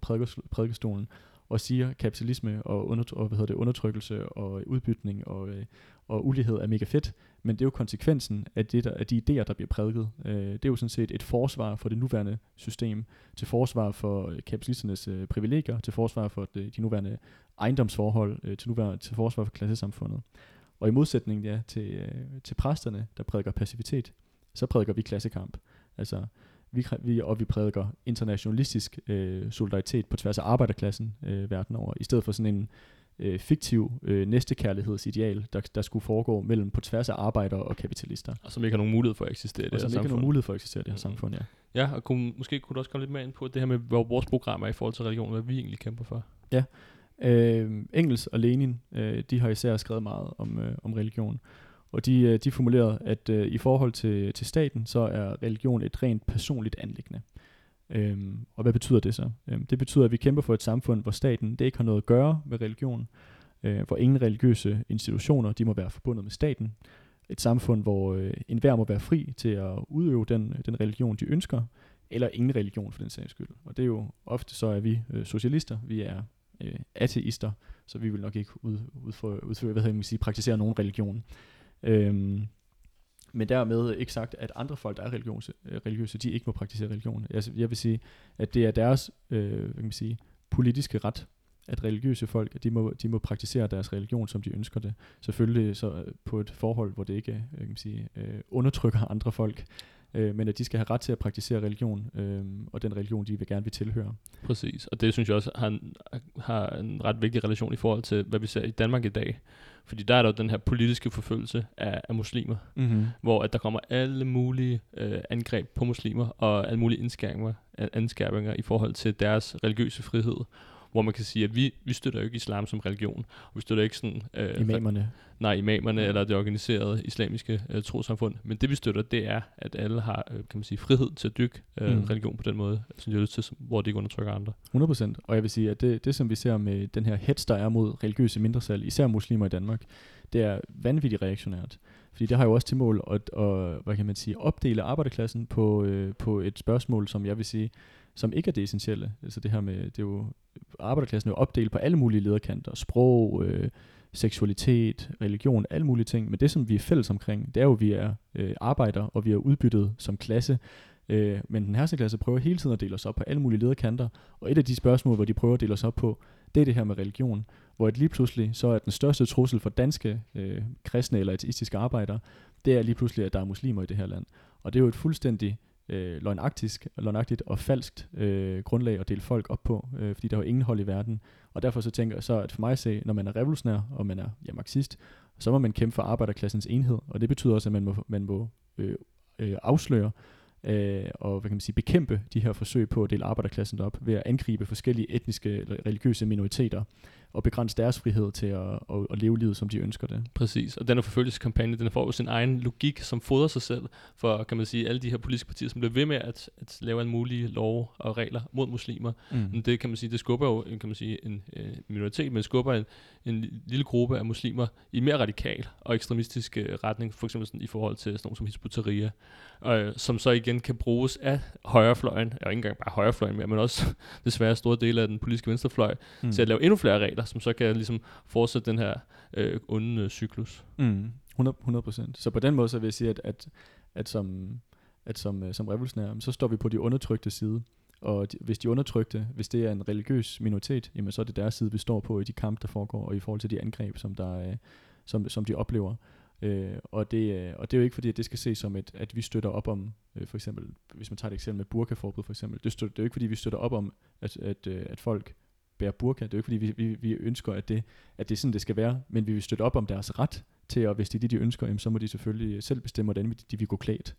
prædikestolen og siger, kapitalisme og, under, og hvad hedder det, undertrykkelse og udbytning og, øh, og ulighed er mega fedt, men det er jo konsekvensen af, det der, af de idéer, der bliver prædiket. Øh, det er jo sådan set et forsvar for det nuværende system, til forsvar for øh, kapitalisternes øh, privilegier, til forsvar for det, de nuværende ejendomsforhold, øh, til, nuværende, til forsvar for klassesamfundet. Og i modsætning ja, til, øh, til præsterne, der prædiker passivitet, så prædiker vi klassekamp. Altså, vi, vi, og vi prædiker internationalistisk øh, solidaritet på tværs af arbejderklassen øh, verden over, i stedet for sådan en øh, fiktiv øh, næstekærlighedsideal, der, der skulle foregå mellem på tværs af arbejdere og kapitalister. Og som ikke har nogen mulighed for at eksistere i det og her som ikke har nogen mulighed for at eksistere i det her mm. samfund, ja. Ja, og kunne, måske kunne du også komme lidt mere ind på det her med, hvor vores programmer er i forhold til religion, hvad vi egentlig kæmper for. Ja, øh, Engels og Lenin, øh, de har især skrevet meget om, øh, om religion. Og de, øh, de formulerede, at øh, i forhold til, til staten, så er religion et rent personligt anlæggende. Øhm, og hvad betyder det så? Øhm, det betyder, at vi kæmper for et samfund, hvor staten det ikke har noget at gøre med religion, øh, hvor ingen religiøse institutioner de må være forbundet med staten. Et samfund, hvor øh, enhver må være fri til at udøve den, øh, den religion, de ønsker, eller ingen religion for den sags skyld. Og det er jo ofte så, at vi øh, socialister, vi er øh, ateister, så vi vil nok ikke ud, udføre, udføre, hvad hedder man sige, praktisere nogen religion. Øhm, men dermed ikke sagt, at andre folk, der er religiøse, øh, religiøse de ikke må praktisere religion. Jeg, jeg vil sige, at det er deres øh, hvad kan man sige, politiske ret, at religiøse folk, de må, de må praktisere deres religion, som de ønsker det. Selvfølgelig så øh, på et forhold, hvor det ikke øh, kan sige, øh, undertrykker andre folk øh, men at de skal have ret til at praktisere religion, øh, og den religion, de vil gerne vil tilhøre. Præcis, og det synes jeg også har en, har en ret vigtig relation i forhold til, hvad vi ser i Danmark i dag. Fordi der er der jo den her politiske forfølgelse af, af muslimer, mm-hmm. hvor at der kommer alle mulige øh, angreb på muslimer, og alle mulige indskærpinger, anskærpinger i forhold til deres religiøse frihed hvor man kan sige, at vi, vi støtter jo ikke islam som religion, og vi støtter ikke sådan... Øh, imamerne. Nej, imamerne ja. eller det organiserede islamiske øh, trosamfund, men det vi støtter, det er, at alle har, øh, kan man sige, frihed til at dyrke øh, mm. religion på den måde, som de har til, hvor de ikke undertrykker andre. 100%, og jeg vil sige, at det, det som vi ser med den her hets, der er mod religiøse mindretal, især muslimer i Danmark, det er vanvittigt reaktionært. Fordi det har jo også til mål at, at hvad kan man sige, opdele arbejderklassen på, øh, på et spørgsmål, som jeg vil sige, som ikke er det essentielle. Altså det her med, det er jo, arbejderklassen er jo opdelt på alle mulige lederkanter, sprog, øh, seksualitet, religion, alle mulige ting. Men det, som vi er fælles omkring, det er jo, at vi er øh, arbejder, og vi er udbyttet som klasse. Øh, men den her klasse prøver hele tiden at dele os op på alle mulige lederkanter. Og et af de spørgsmål, hvor de prøver at dele os op på, det er det her med religion. Hvor et lige pludselig, så er den største trussel for danske øh, kristne eller ateistiske arbejdere, det er lige pludselig, at der er muslimer i det her land. Og det er jo et fuldstændig øh, løgnagtigt, løgnagtigt og falskt øh, grundlag at dele folk op på, øh, fordi der er jo ingen hold i verden. Og derfor så tænker jeg så, at for mig at se, når man er revolutionær, og man er ja, marxist, så må man kæmpe for arbejderklassens enhed, og det betyder også, at man må, man må øh, øh, afsløre øh, og hvad kan man sige, bekæmpe de her forsøg på at dele arbejderklassen op ved at angribe forskellige etniske eller religiøse minoriteter og begrænse deres frihed til at, at, at leve livet, som de ønsker det. Præcis, og den her forfølgelseskampagne, den får jo sin egen logik, som fodrer sig selv for, kan man sige, alle de her politiske partier, som bliver ved med at, at lave en mulige lov og regler mod muslimer. Mm. Men det kan man sige, det skubber jo kan man sige, en, en minoritet, men skubber en, en lille gruppe af muslimer i mere radikal og ekstremistisk uh, retning, for eksempel sådan, i forhold til sådan nogle som Hizb uh, som så igen kan bruges af højrefløjen, og ikke engang bare højrefløjen mere, men også desværre store dele af den politiske venstrefløj, mm. til at lave endnu flere regler, som så kan ligesom fortsætte den her øh, onde øh, cyklus. Mm. 100 procent. Så på den måde så vil jeg sige, at, at, at som, at som, øh, som revolutionær, så står vi på de undertrykte side. Og de, hvis de undertrykte, hvis det er en religiøs minoritet, jamen så er det deres side, vi står på i de kampe, der foregår, og i forhold til de angreb, som, der, øh, som, som de oplever. Øh, og, det, øh, og det er jo ikke fordi, at det skal ses som, et, at vi støtter op om, øh, for eksempel, hvis man tager et eksempel med burkaforbud for eksempel, det, støtter, det er jo ikke fordi, vi støtter op om, at, at, øh, at folk bærer burka. Det er jo ikke fordi, vi, vi, vi ønsker, at det, at det er sådan, det skal være, men vi vil støtte op om deres ret til, at hvis det er det, de ønsker, jamen, så må de selvfølgelig selv bestemme, hvordan de vil gå klædt.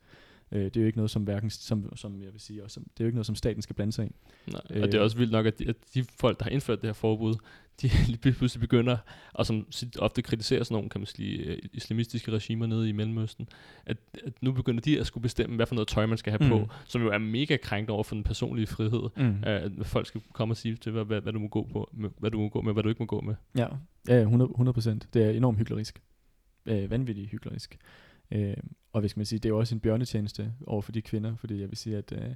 Øh, det er jo ikke noget, som hverken, som, som jeg vil sige, og som, det er jo ikke noget, som staten skal blande sig i. Nej, og det er øh, også vildt nok, at de, at de folk, der har indført det her forbud, de lige pludselig begynder, og som ofte kritiserer sådan nogle, kan man sige, øh, islamistiske regimer nede i Mellemøsten, at, at nu begynder de at skulle bestemme, hvad for noget tøj man skal have mm. på, som jo er mega krænkt over for den personlige frihed. Mm. At folk skal komme og sige til, hvad, hvad, hvad du må gå på, med, hvad du må gå med, hvad du ikke må gå med. Ja, ja 100 procent. Det er enormt hyklerisk. Øh, vanvittigt hyklerisk. Øh, og hvis man sige, det er jo også en bjørnetjeneste over for de kvinder, fordi jeg vil sige, at øh,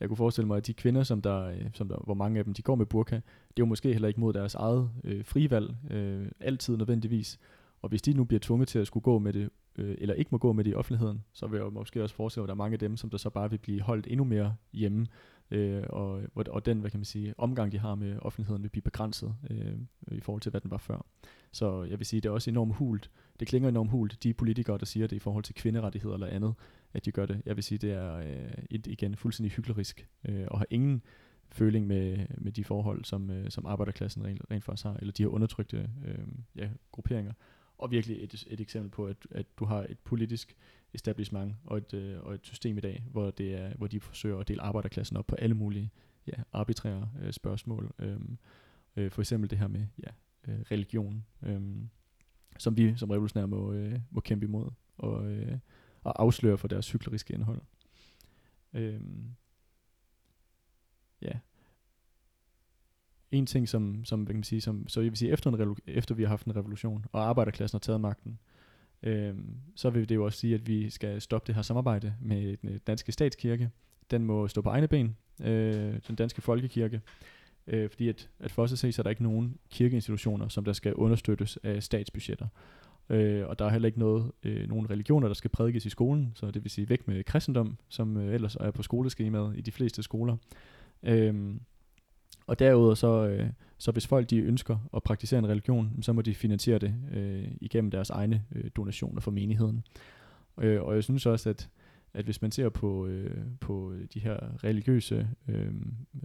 jeg kunne forestille mig, at de kvinder, som der, øh, som der, hvor mange af dem de går med burka, det er jo måske heller ikke mod deres eget øh, frivalg, øh, altid nødvendigvis. Og hvis de nu bliver tvunget til at skulle gå med det, øh, eller ikke må gå med det i offentligheden, så vil jeg jo måske også forestille mig, at der er mange af dem, som der så bare vil blive holdt endnu mere hjemme, øh, og, og den, hvad kan man sige, omgang, de har med offentligheden, vil blive begrænset øh, i forhold til, hvad den var før. Så jeg vil sige, det er også enormt hult. Det klinger enormt hult, de politikere, der siger det i forhold til kvinderettigheder eller andet, at de gør det. Jeg vil sige, det er øh, et, igen fuldstændig hyklerisk, øh, og har ingen føling med, med de forhold, som, øh, som arbejderklassen rent, rent faktisk har, eller de her undertrykte øh, ja, grupperinger. Og virkelig et, et eksempel på, at, at du har et politisk establishment og et, øh, og et system i dag, hvor, det er, hvor de forsøger at dele arbejderklassen op på alle mulige ja, arbitrære øh, spørgsmål. Øh, øh, for eksempel det her med ja, øh, religion, øh, som vi som revolutionære må, øh, må kæmpe imod og, øh, og afsløre for deres hykleriske indhold. Øh, ja. En ting, som, som, hvad kan man sige, som, så jeg vil sige, efter, en efter vi har haft en revolution, og arbejderklassen har taget magten, øh, så vil det jo også sige, at vi skal stoppe det her samarbejde med den øh, danske statskirke. Den må stå på egne ben, øh, den danske folkekirke. Øh, fordi at, at for os at se, så er der ikke nogen kirkeinstitutioner, som der skal understøttes af statsbudgetter. Øh, og der er heller ikke noget, øh, nogen religioner, der skal prædikes i skolen, så det vil sige væk med kristendom, som øh, ellers er på skoleskemaet i de fleste skoler. Øh, og derudover så, øh, så hvis folk de ønsker at praktisere en religion, så må de finansiere det øh, igennem deres egne øh, donationer for menigheden. Øh, og jeg synes også, at at hvis man ser på, øh, på de her religiøse øh,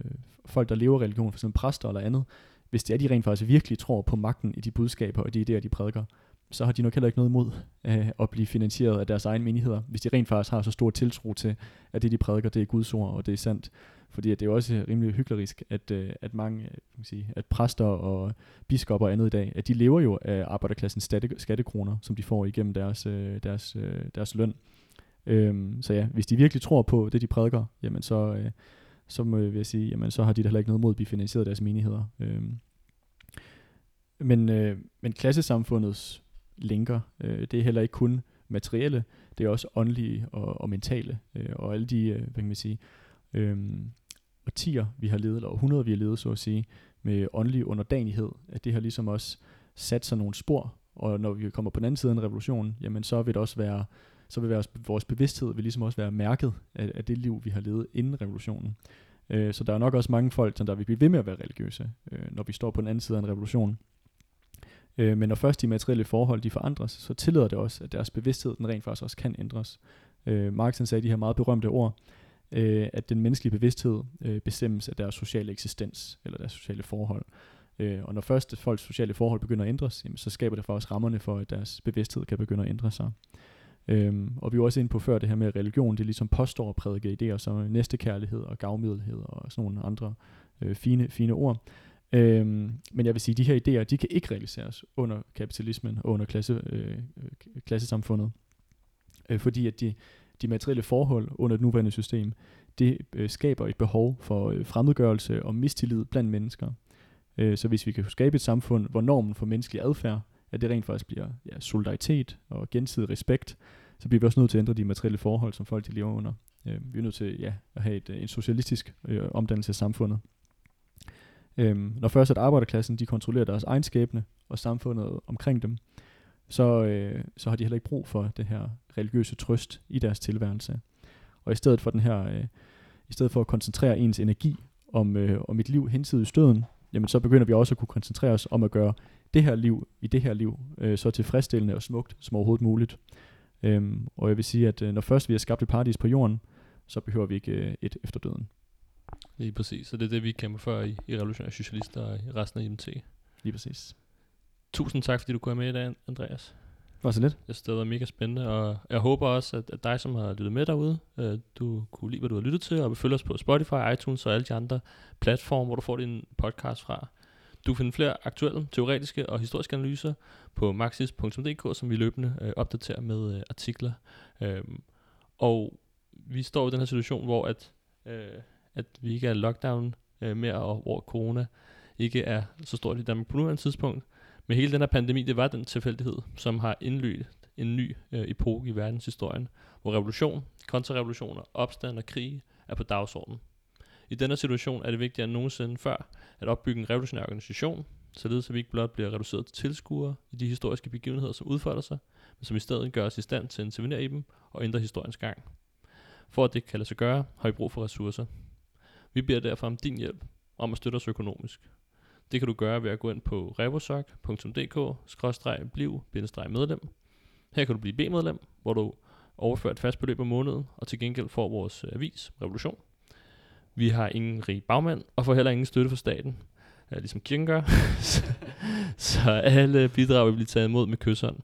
øh, folk, der lever religion, for eksempel præster eller andet, hvis det er, de rent faktisk virkelig tror på magten i de budskaber og de idéer, de prædiker, så har de nok heller ikke noget imod øh, at blive finansieret af deres egne menigheder, hvis de rent faktisk har så stor tiltro til, at det, de prædiker, det er Guds ord, og det er sandt. Fordi at det er jo også rimelig hyklerisk, at, øh, at mange, øh, kan man sige, at præster og biskopper og andet i dag, at de lever jo af arbejderklassens skattekroner, som de får igennem deres, øh, deres, deres løn. Øhm, så ja, hvis de virkelig tror på det, de prædiker, jamen så, øh, så må jeg sige, jamen så har de da heller ikke noget mod at blive finansieret deres menigheder. Øhm, men, øh, men klassesamfundets linker, øh, det er heller ikke kun materielle, det er også åndelige og, og mentale, øh, og alle de, øh, hvad kan man sige, øh, årtier, vi har levet, eller århundreder, vi har levet, så at sige, med åndelig underdanighed, at det har ligesom også sat sig nogle spor, og når vi kommer på den anden side af en revolution, jamen så vil det også være så vil vores, vores bevidsthed vil ligesom også være mærket af, af det liv, vi har levet inden revolutionen. Øh, så der er nok også mange folk, som der vil blive ved med at være religiøse, øh, når vi står på den anden side af en revolution. Øh, men når først de materielle forhold de forandres, så tillader det også, at deres bevidsthed den rent faktisk også kan ændres. Øh, Marx sagde de her meget berømte ord, øh, at den menneskelige bevidsthed øh, bestemmes af deres sociale eksistens, eller deres sociale forhold. Øh, og når først folks sociale forhold begynder at ændres, jamen, så skaber det for os rammerne for, at deres bevidsthed kan begynde at ændre sig. Øhm, og vi var også inde på før det her med, at religion, det ligesom påstår at prædike idéer som næstekærlighed og gavmiddelhed og sådan nogle andre øh, fine, fine ord. Øhm, men jeg vil sige, at de her idéer, de kan ikke realiseres under kapitalismen og under klasse, øh, øh klassesamfundet. Øh, fordi at de, de materielle forhold under det nuværende system, det øh, skaber et behov for øh, fremmedgørelse og mistillid blandt mennesker. Øh, så hvis vi kan skabe et samfund, hvor normen for menneskelig adfærd, at det rent faktisk bliver ja, solidaritet og gensidig respekt, så bliver vi også nødt til at ændre de materielle forhold, som folk de lever under. Øh, vi er nødt til ja, at have et, øh, en socialistisk øh, omdannelse af samfundet. Øh, når først at arbejderklassen de kontrollerer deres egen skæbne og samfundet omkring dem, så, øh, så har de heller ikke brug for det her religiøse trøst i deres tilværelse. Og i stedet for den her, øh, i stedet for at koncentrere ens energi om, øh, om et liv hensidigt støden, jamen så begynder vi også at kunne koncentrere os om at gøre det her liv i det her liv øh, så tilfredsstillende og smukt som overhovedet muligt. Øhm, og jeg vil sige, at øh, når først vi har skabt et paradis på jorden, så behøver vi ikke øh, et efter døden. Lige præcis, så det er det, vi kæmper for i, i Revolutionære Socialister og i resten af IMT. Lige præcis. Tusind tak, fordi du kom med i dag, Andreas. Det var så lidt. Jeg synes, det var mega spændende, og jeg håber også, at, at dig, som har lyttet med derude, øh, du kunne lide, hvad du har lyttet til, og vil følge os på Spotify, iTunes og alle de andre platforme, hvor du får din podcast fra. Du kan finde flere aktuelle, teoretiske og historiske analyser på maxis.dk, som vi løbende øh, opdaterer med øh, artikler. Øhm, og vi står i den her situation, hvor at, øh, at vi ikke er lockdown øh, mere, og hvor corona ikke er så stort i Danmark på nuværende tidspunkt. Men hele den her pandemi, det var den tilfældighed, som har indlydt en ny øh, epoke i verdenshistorien, hvor revolution, kontrarevolutioner, opstand og krig er på dagsordenen. I denne situation er det vigtigere end nogensinde før at opbygge en revolutionær organisation, således at vi ikke blot bliver reduceret til tilskuere i de historiske begivenheder, som udfolder sig, men som i stedet gør os i stand til at intervenere i dem og ændre historiens gang. For at det kan lade sig gøre, har vi brug for ressourcer. Vi beder derfor om din hjælp, om at støtte os økonomisk. Det kan du gøre ved at gå ind på revosok.dk-bliv-medlem. Her kan du blive B-medlem, hvor du overfører et fast beløb om måneden, og til gengæld får vores avis, Revolution. Vi har ingen rig bagmand, og får heller ingen støtte fra staten, ligesom kirken gør. så, alle bidrag vil blive taget imod med kysshånd.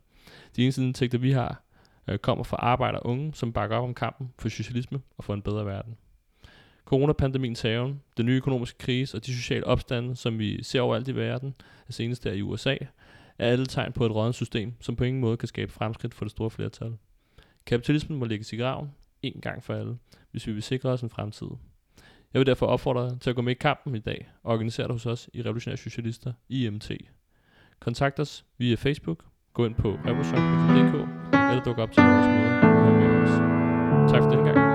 De eneste indtægter, vi har, øh, kommer fra arbejder og unge, som bakker op om kampen for socialisme og for en bedre verden. Coronapandemiens haven, den nye økonomiske krise og de sociale opstande, som vi ser overalt i verden, senest der i USA, er alle tegn på et rådent system, som på ingen måde kan skabe fremskridt for det store flertal. Kapitalismen må lægges i graven, en gang for alle, hvis vi vil sikre os en fremtid. Jeg vil derfor opfordre dig til at gå med i kampen i dag og organisere dig hos os i Revolutionære Socialister, IMT. Kontakt os via Facebook, gå ind på revolution.dk eller duk op til vores møde. Tak for den gang.